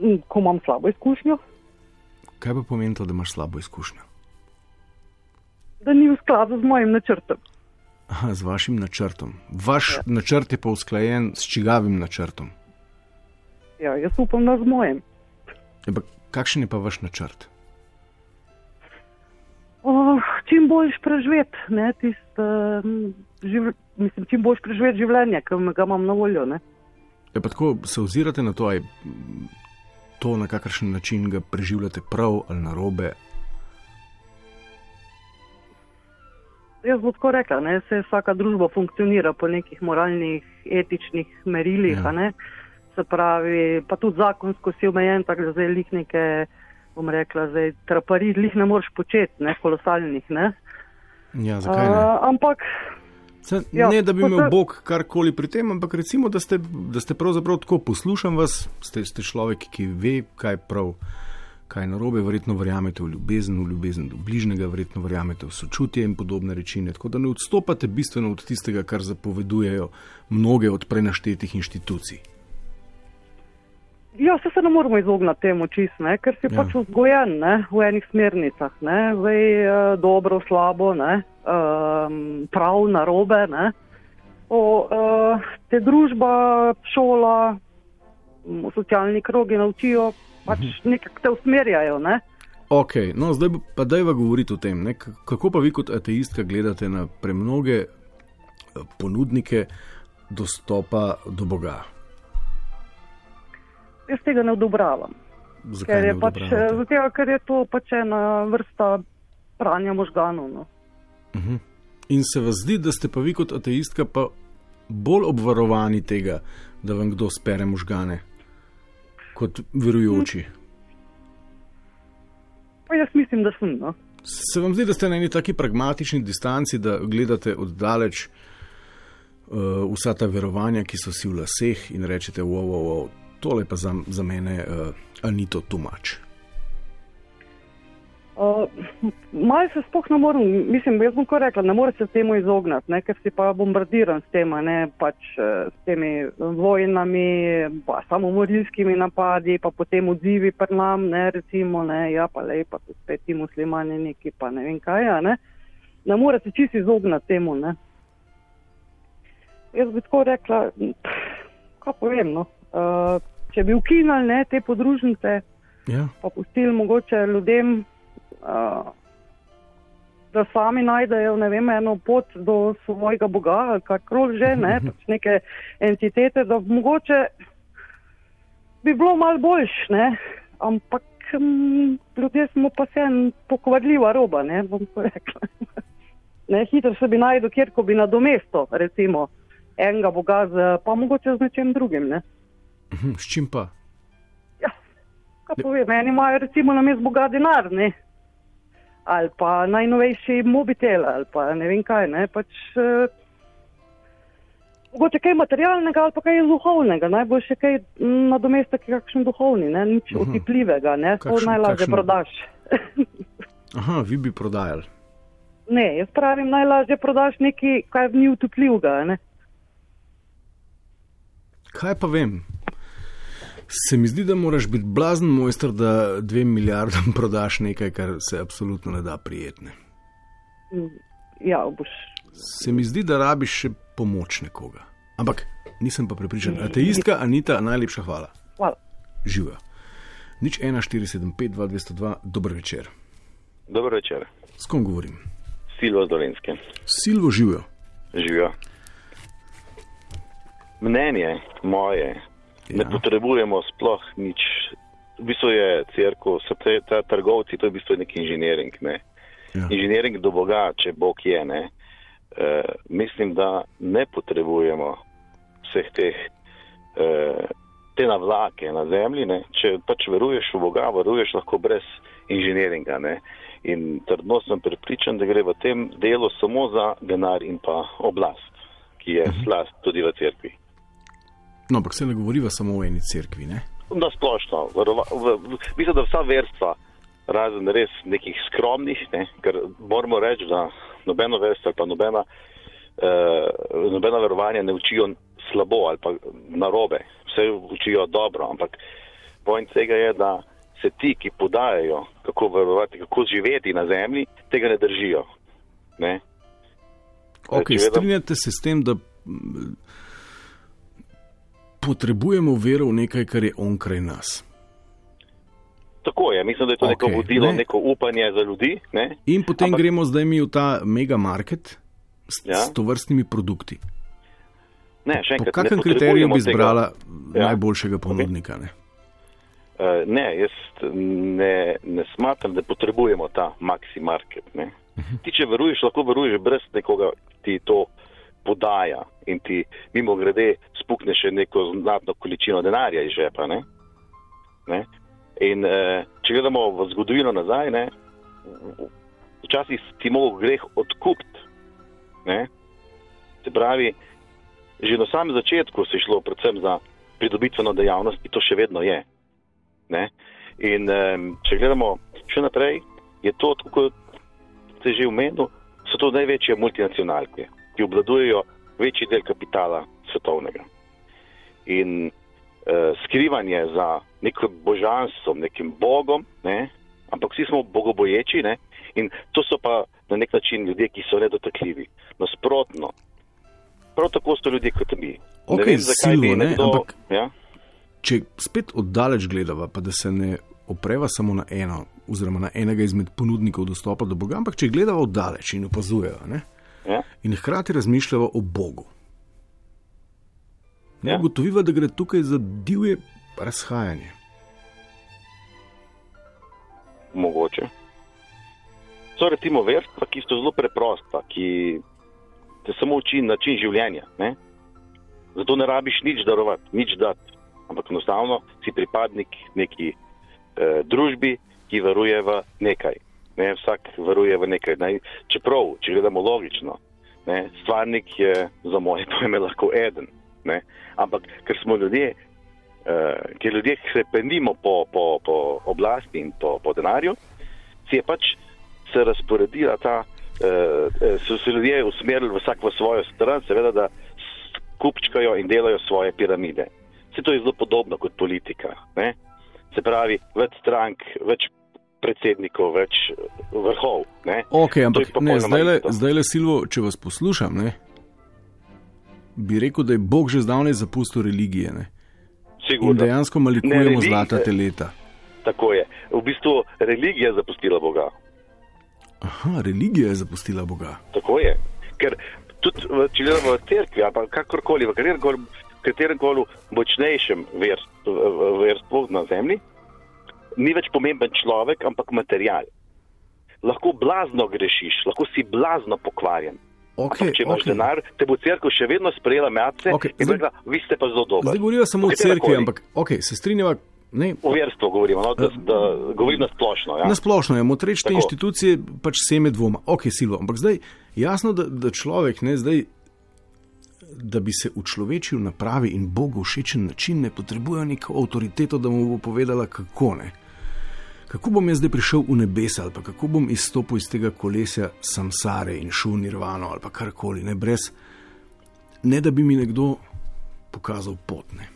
Mm, Ko imam slabo izkušnjo, Kaj pa pomeni to, da imaš slabo izkušnjo? da ni v skladu z mojim načrtom. Aha, z vašim načrtom. Vaš ja. načrt je pa usklajen s čigavim načrtom. Ja, jaz upam, da z mojim. Ampak kakšen je pa vaš načrt? Oh, čim boljš preživeti, ne, tist, um, živ, mislim, čim boljš preživeti življenje, ki ga imam na voljo. Ne. Je pa tako se ozirate na to, aj to na kakršen način ga preživljate prav ali narobe. Jaz bom tako rekla, ne, se vsaka družba funkcionira po nekih moralnih, etičnih merilih, Ja. se pravi, pa tudi zakonsko si omejen, tako da zdaj lih neke, bom rekla, zdaj trapari, lih ne moreš početi, ne, kolosalnih, ne. Ja, zakaj ne? Uh, ampak Se, ja, ne, da bi imel Bog karkoli pri tem, ampak recimo, da ste, da ste pravzaprav tako poslušam vas, ste, ste človek, ki ve, kaj je prav, kaj je narobe, verjetno verjamete v ljubezen, v ljubezen do bližnjega, verjetno verjamete v sočutje in podobne reči. ne, Tako da ne odstopate bistveno od tistega, kar zapovedujejo mnoge od prenaštetih inštitucij. Ja, se, se ne moramo izogniti temu čist, ne, ker si Ja. pač vzgojen ne, v enih smernicah. Ne, zdaj, eh, dobro, slabo, ne, um, prav, narobe. Ne. O, uh, te družba, šola, m, socialni krogi naučijo, pač nekako te usmerjajo. Ne. Ok, no zdaj pa dajva govoriti o tem, ne, kako pa vi kot ateistka gledate na premnoge eh, ponudnike dostopa do Boga. Jaz tega ne odobravam. Zakaj Ker je, pač, eh, zato, ker je to pač ena vrsta pranja možganov. No. In se vam zdi, da ste pa vi kot ateistka pa bolj obvarovani tega, da vam kdo spere možgane, kot verujoči. Pa jaz mislim, da sem. No. Se vam zdi, da ste na eni taki pragmatični distanci, da gledate oddaleč uh, vsa ta verovanja, ki so si v laseh in rečete, wow, wow, wow, tole pa za, za mene uh, ni to tumač. Uh, Malce se sploh ne morem, mislim, jaz bom ko rekla, ne moreš se temu izogniti, ne, ker si pa bombardiran s tem, ne pač eh, s temi vojnami, pa samomorilskimi napadi, pa potem odzivi pri nam, ne recimo, ne, ja pa lepa, so spet ti muslimani neki, pa ne vem kaj, a ne. Ne moreš se čisto izogniti temu, ne. Jaz bi tako rekla, pff, kaj povem, no. Uh, če bi ukinili ne, te podružnice, Ja, pa pustili mogoče ljudem, uh, da sami najdejo vem, eno pot do svojega Boga ali karkoli že, ne, (laughs) pač neke entitete, da mogoče bi bilo mal boljš, ne, ampak um, ljudje smo pa se en pokvarljiva roba, ne, bom rekla. (laughs) Ne, hitro se bi najdel, kjer ko bi nadomesto, recimo, enega Boga, z, pa mogoče z nečem drugim, ne. Mhm, s čim pa? Ja, kaj povem, eni imajo recimo na mestu boga denar, ne? ali pa najnovejši mobitel, ali pa ne vem kaj, ne, pač eh, mogoče kaj materialnega ali pa kaj duhovnega, najboljše kaj nadomestek kakšen duhovni, ne, nič Mhm. otipljivega, ne, to Kakšen- najlažje kakšen- prodaš. (laughs) Aha, vi bi prodajali. ne, jaz pravim, najlažje prodaš nekaj, kaj ni utipljivega, ne. Kaj pa vem? Se mi zdi, da moraš biti blazen mojster, da dvem milijardam (laughs) prodaš nekaj, kar se absolutno ne da prijetne. Ja, boš. Se mi zdi, da rabiš še pomoč nekoga. Ampak nisem pa prepričan. Ateistka Anita, najlepša hvala. Hvala. Živijo. Nič 1475, 2202, dober večer. Dober večer. S kom govorim? Silvo z Dolenske. Silvo živijo. Živijo. Mnenje moje, ja. ne potrebujemo sploh nič. V bistvu je crkva, so te ta trgovci, to je v bistvu nek inženiring. Ne? Ja. Inženiring do Boga, če Bog je. Ne? E, mislim, da ne potrebujemo vseh teh. E, Te navlake na zemlji, ne? če pač veruješ v Boga, veruješ lahko brez inženiringa. Ne? In trdno sem prepričan, da gre v tem delu samo za denar in pa oblast, ki je -huh. slast tudi v cerkvi. No, ampak se ne govoriva samo o eni cerkvi. Ne? Na splošno, mislim, da vsa verstva, razen res nekih skromnih, ne, ker moramo reči, da nobeno verstvo ali pa nobena, eh, nobena verovanja ne učijo slabo ali pa narobe, vse učijo dobro, ampak point tega je, da se ti, ki podajajo, kako verovati, kako živeti na zemlji, tega ne držijo. Ne? Vedem... Strinjate se s tem, da potrebujemo vero v nekaj, kar je onkraj nas. Tako je, mislim, da je to okay, neko vodilo, ne? neko upanje za ljudi. Ne? In potem Ampak... gremo zdaj mi v ta mega market s, ja? s tovrstnimi produkti. Ne, enkrat, po kakšnem kriteriju bi izbrala ja? najboljšega ponudnika? Okay. Uh, ne, jaz ne, ne smatram, da potrebujemo ta maxi market. Ne. Mhm. Ti, če veruješ, lahko veruješ brez nekoga, ki ti to podaja in ti mimo grede spukne še neko znatno količino denarja iz žepa. Ne. Ne. In uh, če gledamo v zgodovino nazaj, ne, včasih ti mogo greh odkupiti. Se pravi, že na samem začetku se je šlo predvsem za pridobitveno dejavnost in to še vedno je. Ne? In um, če gledamo še naprej, je to, kot ste že omenili, so to največje multinacionalke, ki obvladujejo večji del kapitala svetovnega. In uh, skrivanje za nekim božanstvom, nekim bogom, ne? ampak vsi smo bogoboječi ne? in to so pa na nek način ljudje, ki so nedotakljivi. Nasprotno, prav tako so ljudje kot mi. Okay, ne vem, zakaj bi nekdo. Ampak... Ja? če spet oddaleč gledava, pa da se ne opreva samo na eno, oziroma na enega izmed ponudnikov dostopa do Boga, ampak če gledava oddaleč in opazujeva, ja. In hkrati razmišljava o Bogu. Ja. ugotoviva, da gre tukaj za divje razhajanje. Mogoče. So recimo verstva, ki so zelo preprosta, ki te samo uči način življenja. Ne? Zato ne rabiš nič darovati, nič dati ampak enostavno si pripadnik neki eh, družbi, ki veruje v nekaj. Ne, vsak veruje v nekaj. Ne, čeprav, če gledamo logično, ne, stvarnik je za moje (laughs) pojme lahko eden. Ne, ampak ker smo ljudje, eh, ker ljudje se penimo po, po, po oblasti in po, po denarju, si je pač se razporedila ta. Uh, so se ljudje usmerili vsak v svojo stran, seveda, da kupčkajo in delajo svoje piramide. Vse to je zelo podobno kot politika. Ne? Se pravi, več strank, več predsednikov, več eh, vrhov. Okay, ampak ne, zdaj, le, zdaj le Silvo, če vas poslušam, ne? bi rekel, da je Bog že zdavnaj zapustil religije. In dejansko malikujemo zlata teleta. Tako je. V bistvu religija je zapustila Boga. Aha, religija je zapustila Boga. Tako je. Ker tudi, če gledamo v cerkvi, ali kakorkoli, v katerem koli močnejšem verstvu na zemlji, ni več pomemben človek, ampak material. Lahko blazno grešiš, lahko si blazno pokvarjen. Okay, če imaš okay. denar, te bo crkva še vedno sprejela meace okay, in rekla, vi ste pa zelo dobri. Zdaj govorijo samo o crkvi, ampak okay, se strinjava. Ne. O verstvu govorimo, no, da, da govorim na splošno. Ja. Na splošno je, motreč te inštitucije pač seme dvoma. Ok, Silvo, ampak zdaj jasno, da, da človek ne zdaj da bi se učlovečil na pravi in Bogu všečen način, ne potrebuje neko avtoriteto, da mu bo povedala, kako ne. Kako bom jaz zdaj prišel v nebesa, ali kako bom izstopil iz tega kolesja samsare in šel nirvano, ali karkoli, ne brez, ne da bi mi nekdo pokazal potne.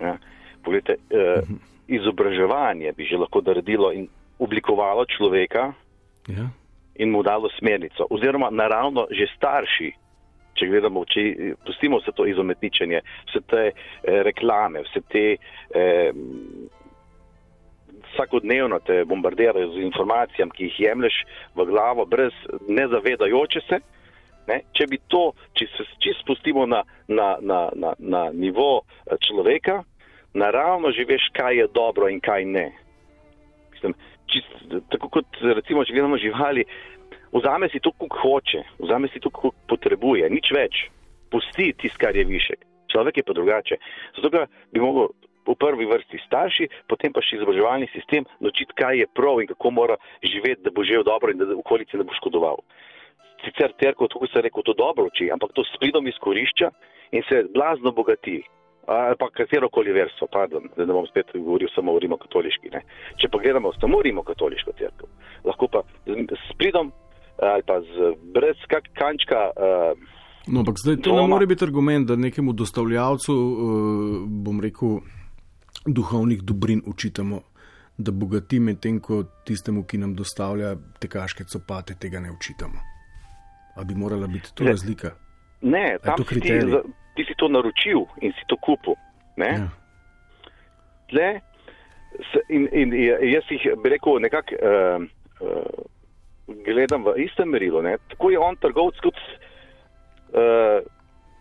Ja. Poglejte, eh, izobraževanje bi že lahko naredilo in oblikovalo človeka Ja. in mu dalo smernico. Oziroma, naravno, že starši, če gledamo, če pustimo vse to izometničenje, vse te eh, reklame, vse te. Eh, Vsakodnevno te bombardirajo z informacijami, ki jih jemliš v glavo, brez nezavedajoče se. Ne? Če bi to, če se čisto spustimo na, na, na, na, na nivo eh, človeka, naravno že veš, kaj je dobro in kaj ne. Mislim, čist, tako kot recimo, če gledamo živali, vzame si to, koliko hoče, vzame si to, koliko potrebuje, nič več, pusti tisto, kar je višek. Človek je pa drugače. Zato bi mogel v prvi vrsti starši, potem pa še izobraževalni sistem naučiti, kaj je prav in kako mora živeti, da bo živel dobro in da okolici ne bo škodoval. Sicer terko, tako se reče, to dobro uči, ampak to s pridom izkorišča in se blazno bogati. Ali pa katero koli verso, pardon, da ne bom spet govoril samo o rimokatoliški. Ne. Če pa gledamo samo rimokatoliško crkvo, lahko pa s pridom ali pa z, brez kak kančka. Uh, No, ampak zdaj to ne Dvoma. more biti argument, da nekemu dostavljavcu, uh, bom rekel, duhovnih dobrin učitamo, da bogati, medtem ko tistemu, ki nam dostavlja tekaške copate, tega ne učitamo. A bi morala biti to Ne. razlika? ne, je tam to si ti, kriterij? za- ti si to naročil in si to kupil. Ne? Ja. tle, in, in jaz jih bi rekel nekako uh, uh, gledam v istem merilu. Ne? Tako je on trgovec kot uh,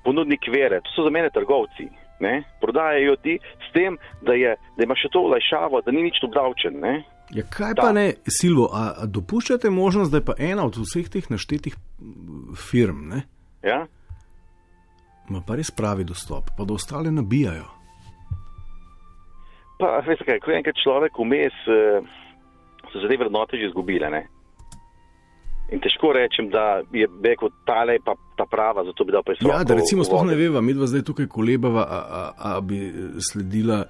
ponudnik vere. To so za mene trgovci. Ne? Prodajajo ti s tem, da, je, da ima še to olajšavo, da ni nič obdavčen. Ne? Ja, kaj Da. pa ne, Silvo, a, a dopuščate možnost, da je pa ena od vseh teh naštetih mm, firm, ne, Ja? ima pa res pravi dostop, pa da ostale nabijajo. Pa, veste kaj, ko je enkrat človek vmes, uh, so se te vrednote že izgubile. Ne? In težko rečem, da je rekel tale pa ta prava, zato bi dal pa Ja, da recimo sploh ne veva, mi dva zdaj tukaj kolebava, a, a, a bi sledila,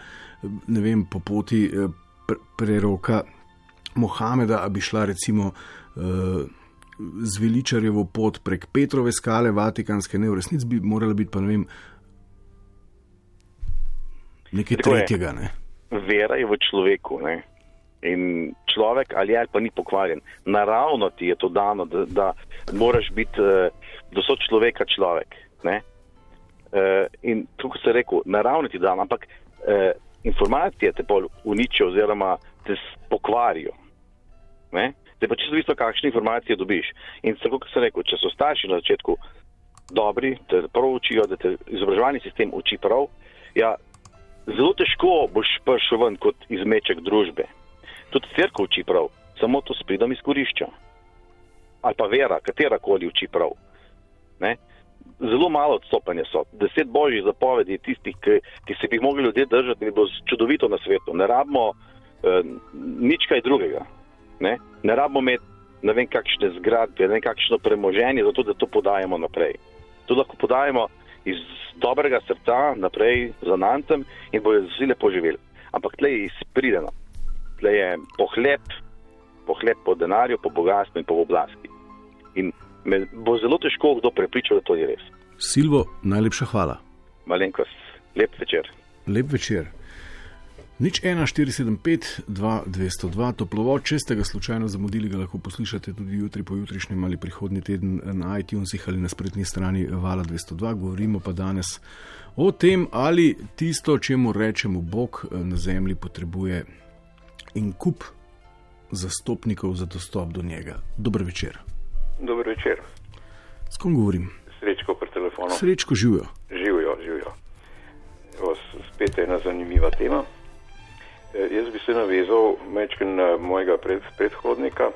ne vem, po poti eh, pr- preroka Mohameda, a bi šla recimo eh, z veličarjevo pot prek Petrove skale, Vatikanske, ne, v resnici bi morala biti pa ne vem, nekaj Tako tretjega, ne. Vera je v človeku. Ne? In človek ali je ali pa ni pokvarjen. Naravno ti je to dano, da, da moraš biti, uh, da so človeka človek. Ne? Uh, in tako se rekel, naravno ti je dano, ampak uh, informacije te bolj uničijo oziroma te pokvarijo. Ne? Zdaj pa čisto isto, kakšne informacije dobiš. In tako kot sem rekel, če so starši na začetku dobri, te prav učijo, da te izobraževalni sistem uči prav, ja, zelo težko boš prišel ven kot izmeček družbe. Tudi crkva uči prav, samo to s pridom izkorišča. Ali pa vera, katera koli uči prav. Ne? Zelo malo odstopanja so. Deset božjih zapovedi je tistih, ki, ki se bi jih mogli ljudje držati in bi bilo čudovito na svetu. Ne rabimo eh, nič kaj drugega. Ne, ne rabimo imeti ne vem kakšne zgradbe, ne vem kakšno premoženje, zato da to podajamo naprej. To lahko podajamo iz dobrega srca naprej za nantem in bojo vsi lepo živeli. Ampak tle je izprideno, tle je pohlep, pohlep po denarju, po bogatstvu in po oblasti. In me bo zelo težko kdo prepričal, da to je res. Silvo, najlepša hvala. Malenkost, lep večer. Lep večer. Nič 1475, 2202, toplovod, če ste ga slučajno zamudili, ga lahko poslušate tudi jutri, pojutrišnjem ali prihodnji teden na iTunesih ali na spletni strani Vala 202. Govorimo pa danes o tem, ali tisto, čemu rečemo Bog na zemlji, potrebuje en kup zastopnikov za dostop do njega. Dober večer. Dober večer, S kom govorim? srečko pri telefonu. Srečko živijo. Živijo, živijo. Evo, spet ena zanimiva tema. E, jaz bi se navezal mečken na mojega pred, predhodnika.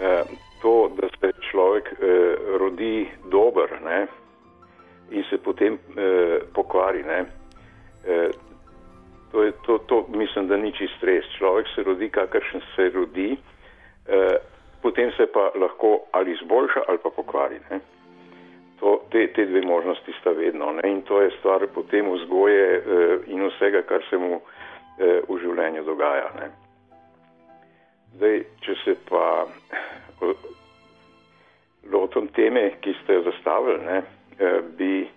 E, to, da se človek e, rodi dober ne, in se potem e, pokvari. Ne, e, to, je, to, to mislim, da ni čist res. Človek se rodi, kakršen se rodi, e, potem se pa lahko ali izboljša ali pa pokvari. Ne. To, te, te dve možnosti sta vedno ne? in to je stvar potem vzgoje eh, in vsega, kar se mu eh, v življenju dogaja. Ne? Zdaj, če se pa eh, lotim teme, ki ste jo zastavili, ne, eh, bi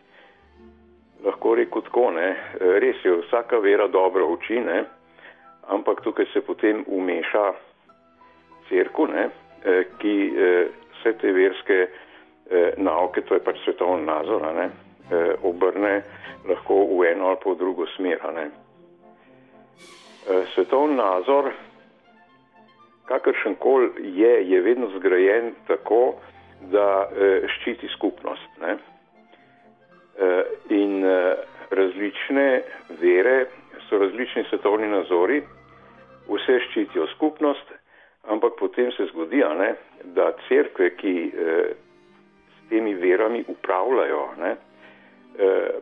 lahko rekel tako, ne, res je, vsaka vera dobro uči, ne, ampak tukaj se potem umeša crkvu, ne, eh, ki eh, vse te verske eh, nauke, to je pač svetovni nazor, ne, obrne lahko v eno ali pa v drugo smer. Ne. Svetovni nazor, kakršen kol je, je vedno zgrajen tako, da ščiti skupnost. Ne. Eh, in eh, različne vere so različni svetovni nazori, vse ščitijo skupnost, ampak potem se zgodi, ne, da crkve, ki eh, s temi verami upravljajo, ne, eh,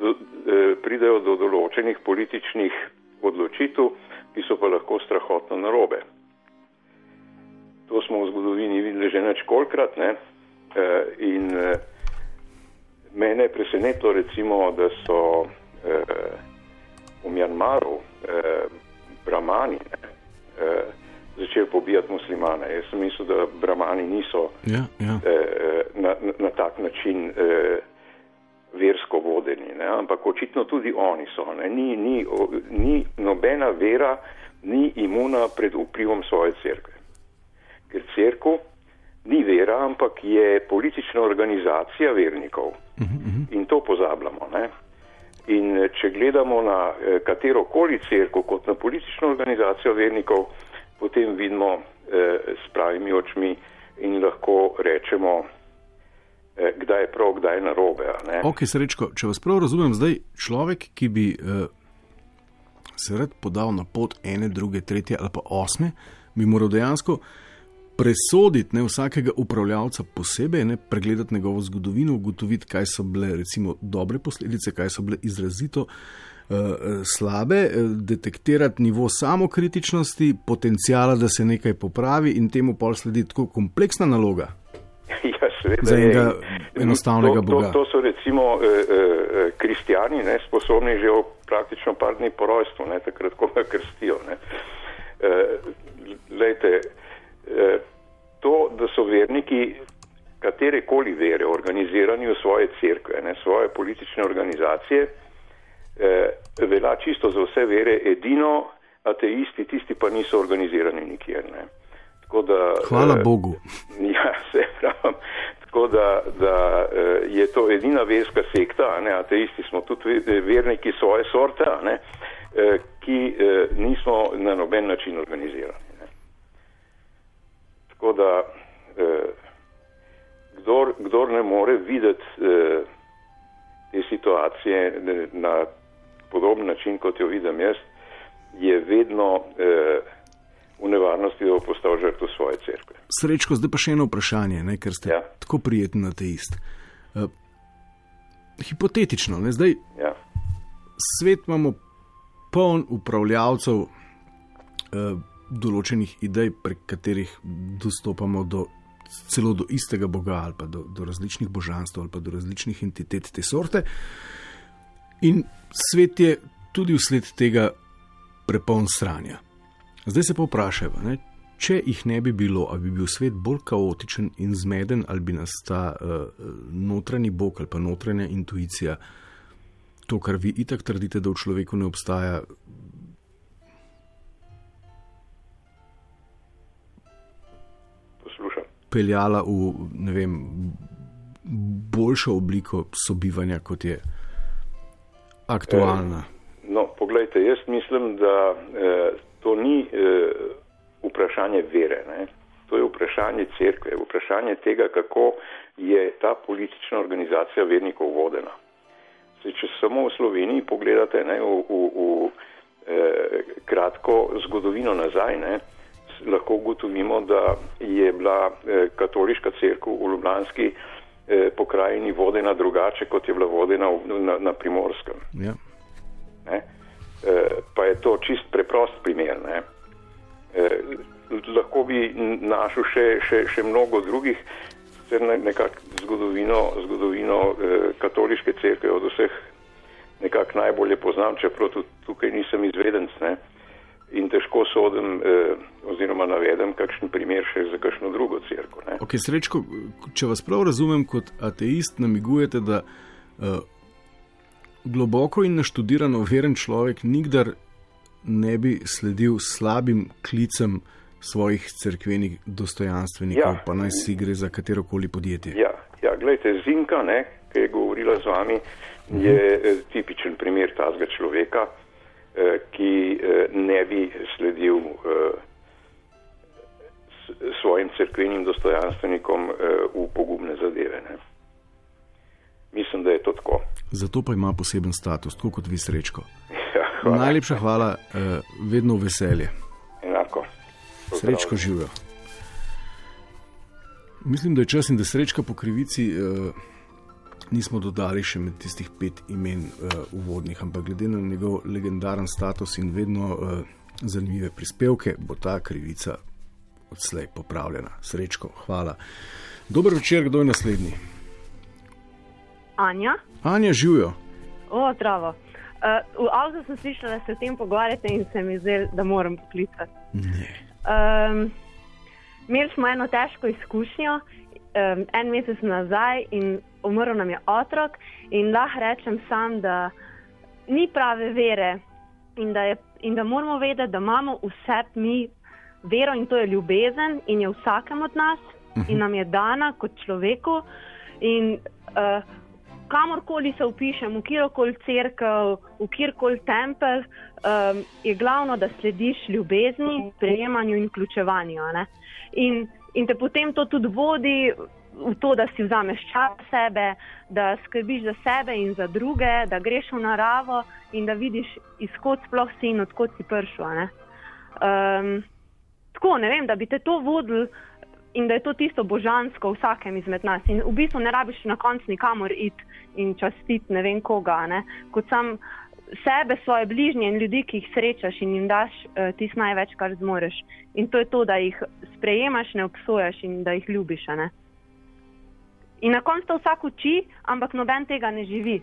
do, eh, pridejo do določenih političnih odločitev, ki so pa lahko strahotno narobe. To smo v zgodovini videli že nečkolkrat ne, eh, in eh, mene je presenetilo recimo, da so eh, v Mjanmaru eh, Brahmani ne, eh, začeli pobijati muslimane. Jaz sem mislil, da Brahmani niso Ja, ja. eh, na, na, na tak način eh, versko vodeni, ne? ampak očitno tudi oni so. Ne? Ni, ni, o, ni nobena vera ni imuna pred vplivom svoje cerkve. Ker cerkev ni vera, ampak je politična organizacija vernikov. In to pozabljamo. Ne? In eh, če gledamo na eh, katero koli crkvo kot na politično organizacijo vernikov, potem vidimo eh, s pravimi očmi in lahko rečemo, eh, kdaj je prav, kdaj je narobe. Ok, srečko, če vas prav razumem, zdaj človek, ki bi uh, se rad podal na pot ene, druge, tretje ali pa osme, bi moral dejansko presoditi ne, vsakega upravljavca posebej, ne, pregledati njegovo zgodovino, ugotoviti, kaj so bile recimo dobre posledice, kaj so bile izrazito uh, slabe, eh, detektirati nivo samokritičnosti, potencijala, da se nekaj popravi in temu pol sledi tako kompleksna naloga. (laughs) Ja, seveda Za enega enostavnega to, Boga. To, to so recimo eh, eh, kristijani, ne, sposobni že praktično par dni po rojstvu, ne, takrat, ko ga krstijo. Ne. Eh, lejte, eh, to, da so verniki katerekoli vere organizirani v svoje cerkve, ne, svoje politične organizacije, eh, velja čisto za vse vere, edino ateisti, tisti pa niso organizirani nikjer. Ne. Tako Da, Hvala eh, Bogu. (laughs) Ja, se pravim. Tako da, da eh, je to edina verska sekta, ne, ateisti smo tudi ve- verniki svoje sorte, ne, eh, ki eh, nismo na noben način organizirani. Tako da, eh, kdor, kdor ne more videti eh, te situacije ne, na podoben način, kot jo vidim jaz, je vedno eh, v nevarnosti, da bo postal žrtev svoje cerkve. Srečko, zdaj pa še eno vprašanje, ne, ker ste ja. Ja. tako prijeten ateist. Uh, hipotetično, ne, zdaj Ja. svet imamo poln upravljavcev uh, določenih idej, prek katerih dostopamo do, celo do istega Boga ali pa do, do različnih božanstv ali pa do različnih entitet te sorte. In svet je tudi vsled tega prepoln stranja. Zdaj se pa vprašajmo, ne, če jih ne bi bilo, ali bi bil svet bolj kaotičen in zmeden, ali bi nas ta uh, notranji bog ali pa notranja intuicija, to, kar vi itak trdite, da v človeku ne obstaja. Peljala v vem, boljšo obliko sobivanja, kot je aktualna. No, poglejte, jaz mislim, da eh, to ni eh, vprašanje vere. Ne? To je vprašanje cerkve, vprašanje tega, kako je ta politična organizacija vernikov vodena. Se, če samo v Sloveniji pogledate ne, v, v, v eh, kratko zgodovino nazaj, ne, s- lahko ugotovimo, da je bila eh, katoliška cerkev v Ljubljanski eh, pokrajini vodena drugače, kot je bila vodena na, na Primorskem. Ja. Ne? E, pa je to čist preprost primer. Ne? Lahko bi našel še, še, še mnogo drugih, ne, nekako zgodovino, zgodovino katoliške cerkve od vseh nekako najbolje poznam, čeprav tudi tukaj nisem izvedenc. Ne? In težko sodim eh, oziroma navedem kakšen primer še za kakšno drugo crkvo. Ok, srečko, če vas prav razumem, kot ateist namigujete, da uh, globoko in naštudirano veren človek nikdar ne bi sledil slabim klicem svojih crkvenih dostojanstvenikov, Ja. pa naj si gre za katero koli podjetje. Ja, ja gledajte, Zinka, ne, ki je govorila z vami, je eh, tipičen primer tazga človeka, eh, ki eh, ne bi sledil eh, svojim crkvenim dostojanstvenikom eh, v pogubne zadeve. Ne. Mislim, da je to tako. Zato pa ima poseben status, tako kot vi srečko. Ja, hvala. Najlepša hvala, vedno veselje. Enako. Srečko živijo. Mislim, da je čas in da srečka po krivici uh, nismo dodali še med tistih pet imen uh, uvodnih, ampak glede na njegov legendaren status in vedno uh, zanimive prispevke, bo ta krivica odslej popravljena. Srečko, hvala. Dober večer, kdo je naslednji? Anja, Anja, živijo. o, zdravo. Uh, v avtu sem slišala, da se o tem pogovarjate in se mi zdi, da moram poklicati. Um, imeli smo eno težko izkušnjo, um, en mesec nazaj, in umrl nam je otrok. In lahko rečem sam, da ni prave vere in da, je, in da moramo vedeti, da imamo vse mi vero in to je ljubezen in je vsakem od nas in nam je dana kot človeku. In, uh, kamorkoli se upišem, v kjerkoli crkv, v kjerkoli tempelj, um, je glavno, da slediš ljubezni, prejemanju in vključevanju. ne. In, in te potem to tudi vodi v to, da si vzameš čas za sebe, da skrbiš za sebe in za druge, da greš v naravo in da vidiš, izkot sploh si in odkot si prišel. ne. Um, tako, ne vem, da bi te to vodil in da je to tisto božansko v vsakem izmed nas. In v bistvu ne rabiš na koncu nikamor iti in častiti ne vem koga, ne? kot sam sebe, svoje bližnje in ljudi, ki jih srečaš in jim daš uh, tisto največ, kar zmoreš. In to je to, da jih sprejemaš, ne obsojaš in da jih ljubiš. Ne? In na koncu to vsak uči, ampak noben tega ne živi.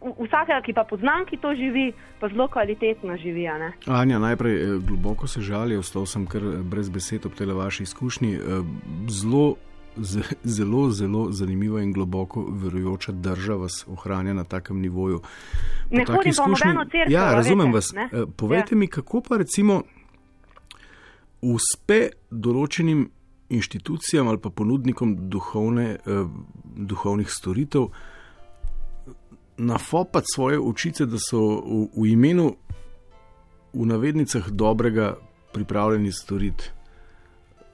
Vsakega, ki pa poznam, ki to živi, pa zelo kvalitetno živi. Anja, najprej eh, globoko se žali, ostal sem kar eh, brez besed ob tej vaši izkušnji. Eh, Zelo, zelo, zelo zanimiva in globoko verujoča drža vas ohranja na takem nivoju. Po Ne hodim pa nobeno cerkev, Ja, razumem veste, vas. ne? Povejte Ja. mi, kako pa recimo uspe določenim inštitucijam ali pa ponudnikom duhovne, eh, duhovnih storitev nafopati svoje učice, da so v, v imenu, v navednicah, dobrega pripravljeni storiti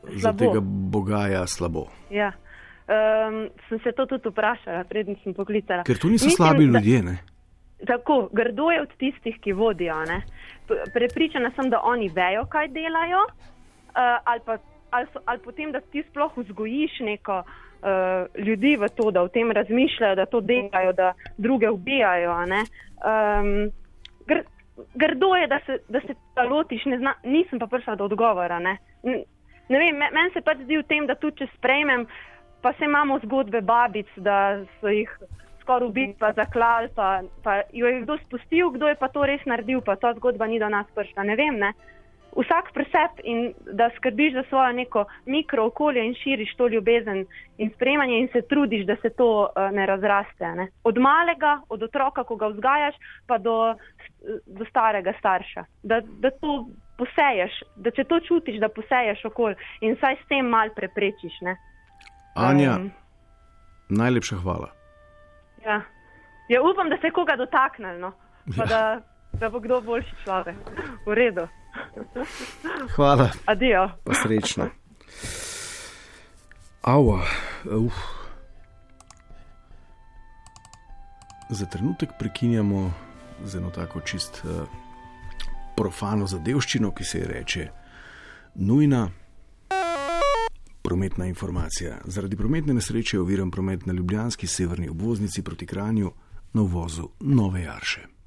za Slabo. tega bogaja slabo. Ja. Um, sem se to tudi vprašala, predtem sem poklicala. Ker to niso Mislim, slabi ljudje, ne? Tako, grdo je od tistih, ki vodijo. ne. Prepričana sem, da oni vejo, kaj delajo, uh, ali, pa, ali, so, ali potem, da ti sploh vzgojiš neko uh, ljudi v to, da o tem razmišljajo, da to delajo, da druge ubijajo. ne. Um, gr, grdo je, da se, da se tega lotiš, ne zna, nisem pa prišla do odgovora. Ne, N- ne vem, me- meni se pač zdi v tem, da tudi če sprejmem, pa se imamo zgodbe babic, da so jih skoraj ubili, pa zaklali, pa, pa jo je kdo spustil, kdo je pa to res naredil, pa ta zgodba ni do nas prišla. Ne vem, ne. Vsak presep in da skrbiš za svojo neko mikro okolje in širiš to ljubezen in sprejemanje in se trudiš, da se to uh, ne razraste. Ne. Od malega, od otroka, ko ga vzgajaš, pa do, do starega starša. Da, da to poseješ, da če to čutiš, da poseješ okolje in saj s tem mal preprečiš. Ne. Anja, Um, najlepša hvala. Ja. ja, upam, da se koga dotaknil, no. pa Ja. da, da bo kdo boljši človek. V redu. Hvala, Adijo. pa srečno. Ava, uf. Za trenutek prekinjamo z eno tako čist uh, profano zadevščino, ki se ji reče nujna prometna informacija. Zaradi prometne nesreče je oviran promet na Ljubljanski severni obvoznici proti Kranju na uvozu Nove Jarše.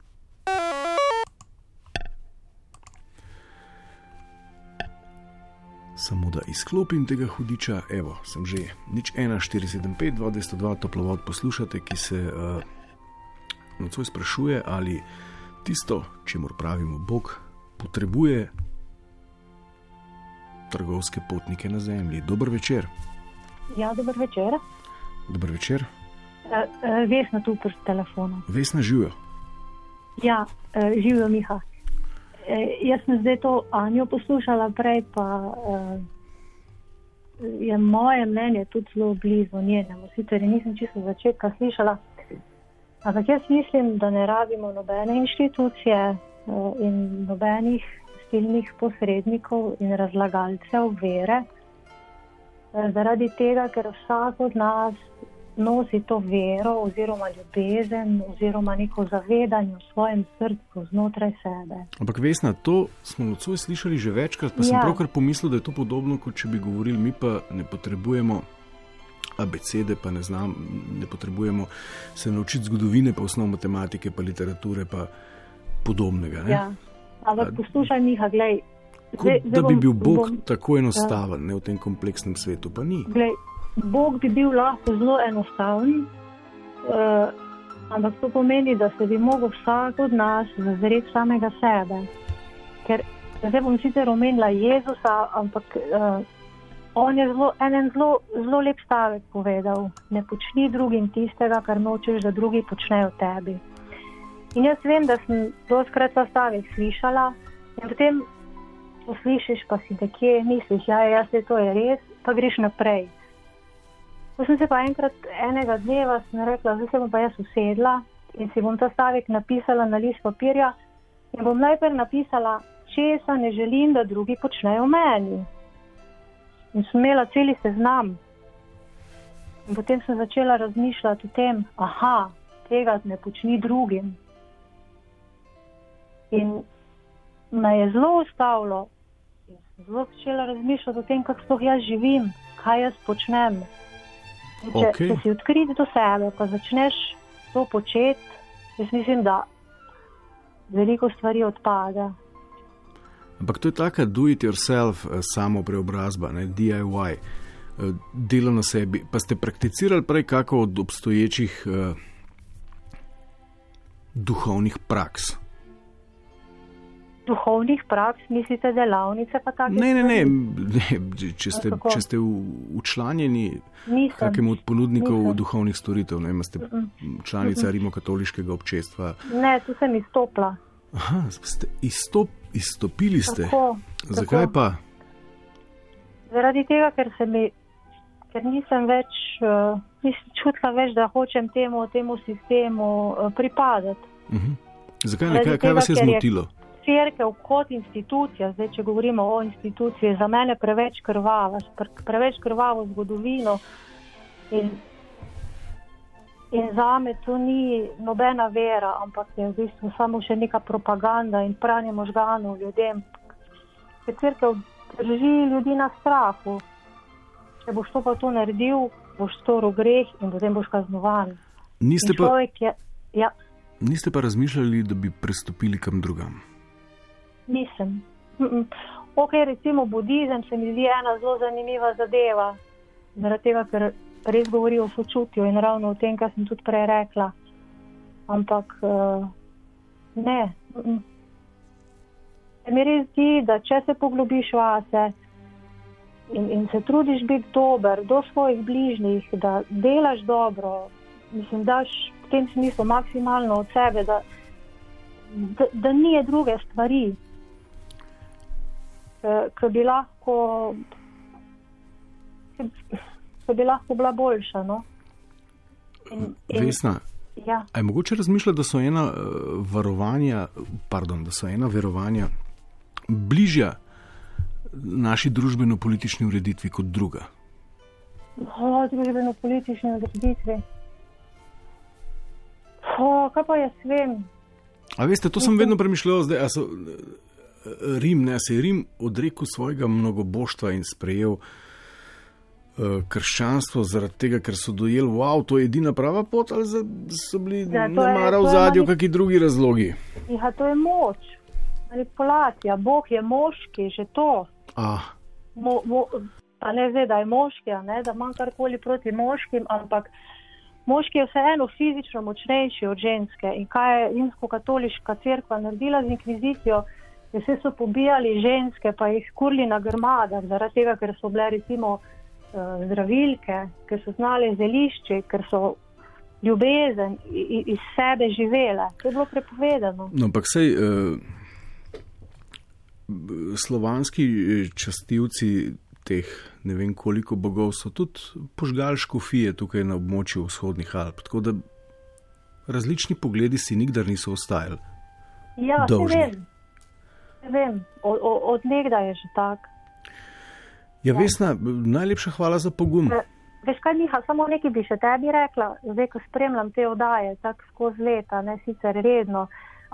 Samo da izklopim tega hudiča, evo, sem že nič 1475, 202 toplovod poslušate, ki se uh, nocoj sprašuje, ali tisto, čemu pravimo Bog, potrebuje trgovske potnike na zemlji. Dober večer. Ja, dober večer. Dober večer, Uh, uh, Vesna tu pri telefonu. Vesna živijo. Ja, uh, živijo Miha. E, jaz sem zdaj to Anjo poslušala, prej pa uh, je moje mnenje tudi zelo blizu njenemu. Sicer nisem čisto začetka slišala, ampak jaz mislim, da ne rabimo nobene inštitucije uh, in nobenih stilnih posrednikov in razlagalcev vere, uh, zaradi tega, ker vsak od nas nosi to vero oziroma ljubezen oziroma neko zavedanje v svojem srcu znotraj sebe. Ampak vesna, to smo nocoj slišali že večkrat, pa ja. sem pravkar pomislil, da je to podobno, kot če bi govorili, mi pa ne potrebujemo. Abecede, pa ne znam, ne potrebujemo se naučiti zgodovine, pa osnov matematike, pa literature, pa podobnega. Ja. Ampak poslušaj, Miha, gledaj. Zdaj, da bi bil Bog bom, tako enostaven ja. ne, v tem kompleksnem svetu, pa ni. Glej, Bog bi bil lahko zelo enostaven, uh, ampak to pomeni, da se bi lahko vsak od nas zazreti samega sebe. Ker zdaj bom sicer omenila Jezusa, ampak uh, on je zelo, en zelo, zelo lep stavek povedal: Ne počni drugim tistega, kar nočeš, da drugi počnejo tebi. In jaz vem, da sem doskrat ta stavek slišala in potem poslišiš, pa si nekje misliš, da ja, je to res, pa greš naprej. Ko sem se pa enkrat enega dneva rekla, da se bom pa jaz usedla in si bom ta stavek napisala na list papirja in bom najprej napisala, česa ne želim, da drugi počnejo meni. In sem imela celi seznam. In potem sem začela razmišljati o tem, aha, tega ne počni drugim. In me je zelo ustavilo in sem zelo začela razmišljati o tem, kako jaz živim, kaj jaz počnem. Če, okay. če si odkrit do sebe, pa začneš to početi, jaz mislim, da veliko stvari odpada. Ampak to je tako, do it yourself, eh, samo preobrazba, ne, DIY, eh, delo na sebi. Pa ste prakticirali prej kako od obstoječih uh, duhovnih praks? Duhovnih praks, mislite delavnice? Ne, ne, ne, ne, če ste, če ste učlanjeni kakemu od ponudnikov nisem. duhovnih storitev, ne, ste članica rimokatoliškega občestva. Ne, tu sem izstopila. Aha, ste izstop, izstopili ste. Tako, Zakaj tako. pa? Zaradi tega, ker, mi, ker nisem več, uh, nisem čutila več, da hočem temu, temu sistemu uh, pripadati. Uh mhm. -huh. Zakaj ne? Kaj, kaj vas je zmotilo? Je, crkva kot institucija, zdaj če govorimo o instituciji, je za mene preveč krvava, preveč krvavo zgodovino. In, in za me to ni nobena vera, ampak je v bistvu samo še neka propaganda in pranje možganov ljudem. Ker crkva drži ljudi na strahu. Če boš to pa to naredil, boš storil greh in potem boš kaznovan. Niste pa, je, ja. niste pa razmišljali, da bi prestopili kam drugam? Nisem. Ok, recimo budizem se mi zdi ena zelo zanimiva zadeva, zaradi tega, ker res govori o sočutju in ravno o tem, kar sem tudi prej rekla. Ampak uh, ne. Se mi res zdi, da če se poglobiš vase in, in se trudiš biti dober do svojih bližnjih, da delaš dobro, mislim, daš v tem smislu maksimalno od sebe, da, da, da ni druge stvari ki bi lahko, ki bi lahko bila boljša. No? In, in, Vesna. Ja. Je mogoče razmišljati, da so ena uh, varovanja, pardon, da so ena verovanja bližja naši družbeno-politični ureditvi kot druga? O, družbeno-politični ureditvi. O, kaj pa jaz vem? A veste, to sem vedno premišljal, zdaj, so, Rim, ne se je Rim odrekel svojega mnogoboštva in sprejel uh, krščanstvo zaradi tega, ker so dojeli, da wow, je to edina prava pot, ali so bili ja, namara v zadju, kakšni drugi razlogi. Ja, to je moč, manipulacija, Bog je moški, že to. Ah. Mo, mo, pa ne zdaj, da je moški, ne, da imam karkoli proti moškim, ampak. Moški je vseeno fizično močnejši od ženske. In kaj je rimsko-katoliška crkva naredila z inkvizicijo? Vse so pobijali ženske, pa jih kurili na grmadah, zaradi tega, ker so bile recimo uh, zdravilke, ker so znali zelišče, ker so ljubezen iz sebe živela. To je bilo prepovedano. No, ampak sej, uh, slovanski eh, častilci teh ne vem koliko bogov so tudi požgali škofije tukaj na območju vzhodnih Alp. Tako da različni pogledi si nikdar niso ostajali. Ja, Dolžni. ne vem. Ne vem, od, od nekdaj je že tak. Ja, Vesna, najlepša hvala za pogum. E, Veš kaj, Miha, samo nekaj bi še tebi rekla, zdaj, ko spremljam te oddaje, tako skozi leta, ne sicer redno,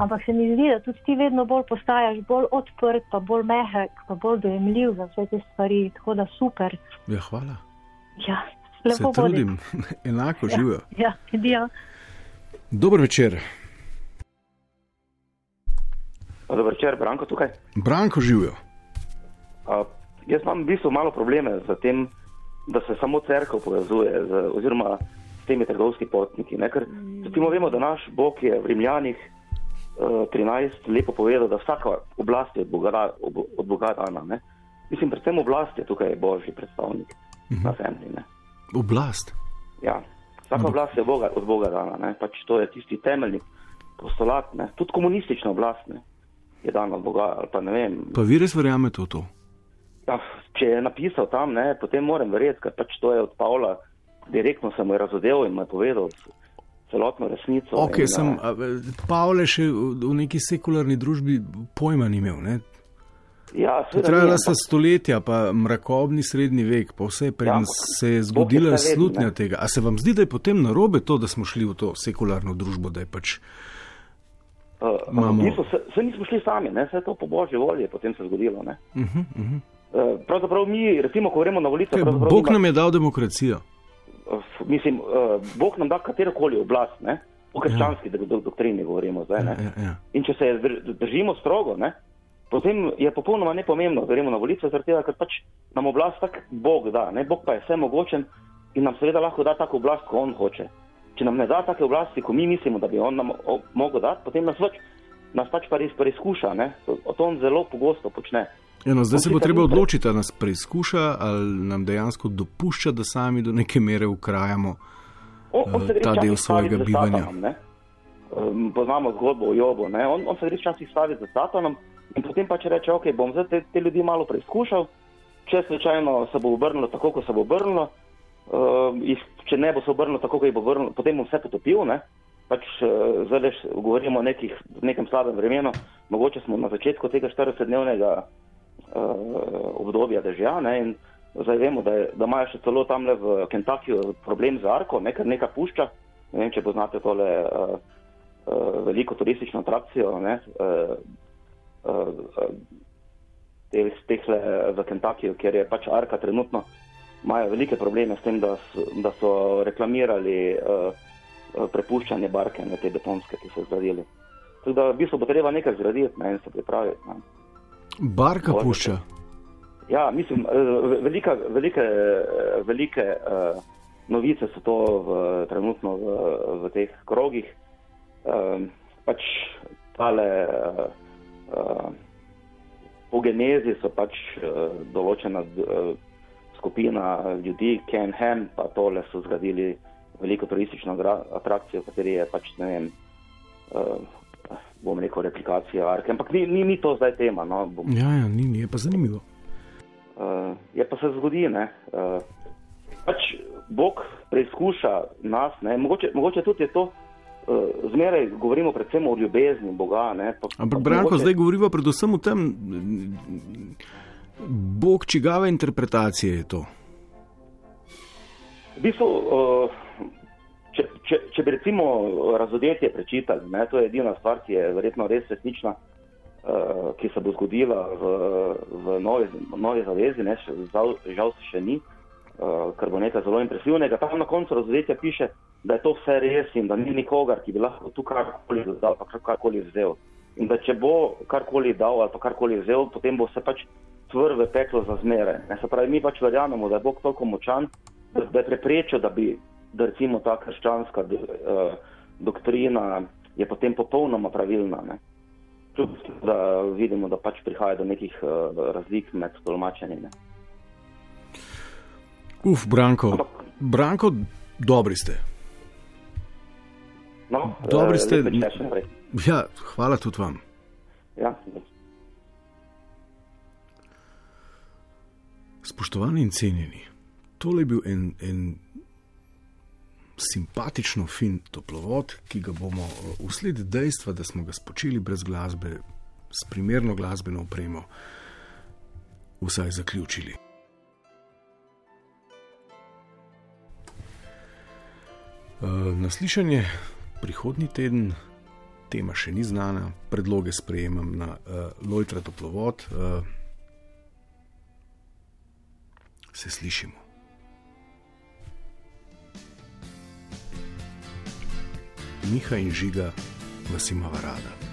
ampak se mi zdi, da tudi ti vedno bolj postajaš bolj odprt, pa bolj mehek, pa bolj dojemljiv za vse te stvari, tako da super. Ja, hvala. Ja, Se lepo bodi. trudim, (laughs) enako živijo. Ja, ja. Dober večer, Dobro večer, Branko tukaj. Branko živijo. Uh, jaz imam v bistvu malo probleme z tem, da se samo crkva povezuje z, oziroma s temi trgovski potniki. Ne? Ker mm. vemo, da naš Bog je v Rimljanih uh, 13 lepo povedal, da vsaka oblast je od Boga, da- ob- od Boga dana. Ne? Mislim, predvsem oblast je tukaj božji predstavnik mm -hmm. na zemlji. Ne? Oblast. Ja, vsaka oblast je Boga, od Boga dana. Ne? Pač to je tisti temeljni postulat. Ne? Tudi komunistična oblast ne? Je dana od Boga. ali Pa ne vem, Pa vi res verjamete v to? Ja, če je napisal tam, ne, potem moram verjeti, ker pač to je od Pavla, direktno sem je razodel in mu je povedal celotno resnico. Ok, in, sem, a, a, Pavle še v neki sekularni družbi pojma ni imel. Ne? ja, Trajala so stoletja, pa mrakobni srednji vek, pa vse preden ampak se je zgodila slutnja ne. tega. A se vam zdi, da je potem narobe to, da smo šli v to sekularno družbo, da je pač imamo- v bistvu se, se nismo šli sami, ne, vse je to po božji volji je potem se zgodilo. Ne. uh -huh, uh -huh. Uh, pravzaprav mi, recimo, ko gremo na volitve, Bog nima- nam je dal demokracijo. uh, mislim, uh, Bog nam da katerokoli oblast, ne, o krščanski ja. do, doktrini govorimo zdaj. Ne. Ja, ja. In če se držimo strogo, ne, potem je popolnoma nepomembno, da gremo na volitve, zaradi tega, ker pač nam oblast tak Bog da. Ne? Bog pa je vse mogočen in nam seveda lahko da tako oblast, kot on hoče. Če nam ne da take oblasti, kot mi mislimo, da bi on nam o- mogel dati, potem nas, pač, nas pač pa res preizkuša. Ne? To, to on zelo pogosto počne. Eno, zdaj On se bo treba odločiti, ali nas preizkuša, ali nam dejansko dopušča, da sami do neke mere ukrajamo On, on se eh, ta del svojega bivanja. Satanom, ne. Um, poznamo zgodbo o Jobu. Ne? On, on se gre včasih staviti za Satanom in potem pač reče, ok, bom zdaj te, te ljudi malo preizkušal, če slučajno se bo obrnilo tako, kot se bo obrnilo, uh, jih- če ne bo se obrnilo tako, kot jih bo obrnilo, potem bom vse potopil. Ne? Pač uh, zdaj govorimo o nekih, nekem slabem vremenu, mogoče smo na začetku tega 40-dnevnega uh, obdobja dežja. Ne? In zdaj vemo, da, je, da imajo še celo tam v Kentuckyju problem z arko, ne? ker nekaj pušča. Ne vem, če poznate tole uh, uh, veliko turistično atrakcijo. Ne? Uh, uh, uh, te stehle v Kentuckyju, kjer je pač arka trenutno, imajo velike probleme s tem, da so, da so reklamirali uh, uh, prepuščanje barke, ne te betonske, ki so zgradili. Tako da v bistvu bo treba nekaj zgraditi ne, in se pripraviti. Ne. Barka Bože, pušča. Ja, mislim, eh, velika, velike, velike uh, novice so to v, trenutno v, v teh krogih. Um, pač tale, uh, uh, po genezi so pač uh, določena uh, skupina ljudi, Ken Ham, pa tole so zgradili veliko turistično atrakcijo, v kateri je pač, ne vem, uh, bom rekel, replikacija arke. Ampak ni, ni, ni to zdaj tema. No, bom, Ja, ja, ni, ni, je pa zanimivo. Uh, je pa se zgodi, ne. Uh, pač Bog preizkuša nas, ne. Mogoče, mogoče tudi je to, zmeraj govorimo predvsem o ljubezni Boga. Ne, pa, Ampak, pa Branko, mogoče- zdaj govorimo predvsem o tem, Bog čigave interpretacije je to. V bistvu, uh, če, če, če bi recimo razodetje prečitali, ne, to je edina stvar, ki je verjetno res resnična, uh, ki se bo zgodila v, v novi, novi zavezi, ne, žal, žal se še ni, uh, ker bo nekaj zelo impresivnega. Tam na koncu razodetja piše, da je to vse res in da ni nikogar, ki bi lahko tu karkoli dodal, pa kar- karkoli vzel. In da če bo karkoli dal ali pa karkoli vzel, potem bo se pač stvar v peklo za zmere. Ne, se pravi, mi pač verjamemo, da je Bog toliko močan, da, da je preprečil, da bi da recimo ta krščanska uh, doktrina je potem popolnoma pravilna. Ne. Čud, da vidimo, da pač prihaja do nekih uh, razlik med tolmačenjem. Ne. Uf, Branko, Ampak, Branko, dobri ste. No, dobri eh, ste. Ja, hvala tudi vam. Ja, Spoštovani in cenjeni, tole je bil en, en simpatično fin toplovod, ki ga bomo eh, usled dejstva, da smo ga spočili brez glasbe, s primerno glasbeno opremo, vsaj zaključili. Eh, Naslišanje prihodnji teden, tema še ni znana, predloge sprejemam na uh, Lojtra Toplovod. Uh, se slišimo. Miha in žiga vas imava rada.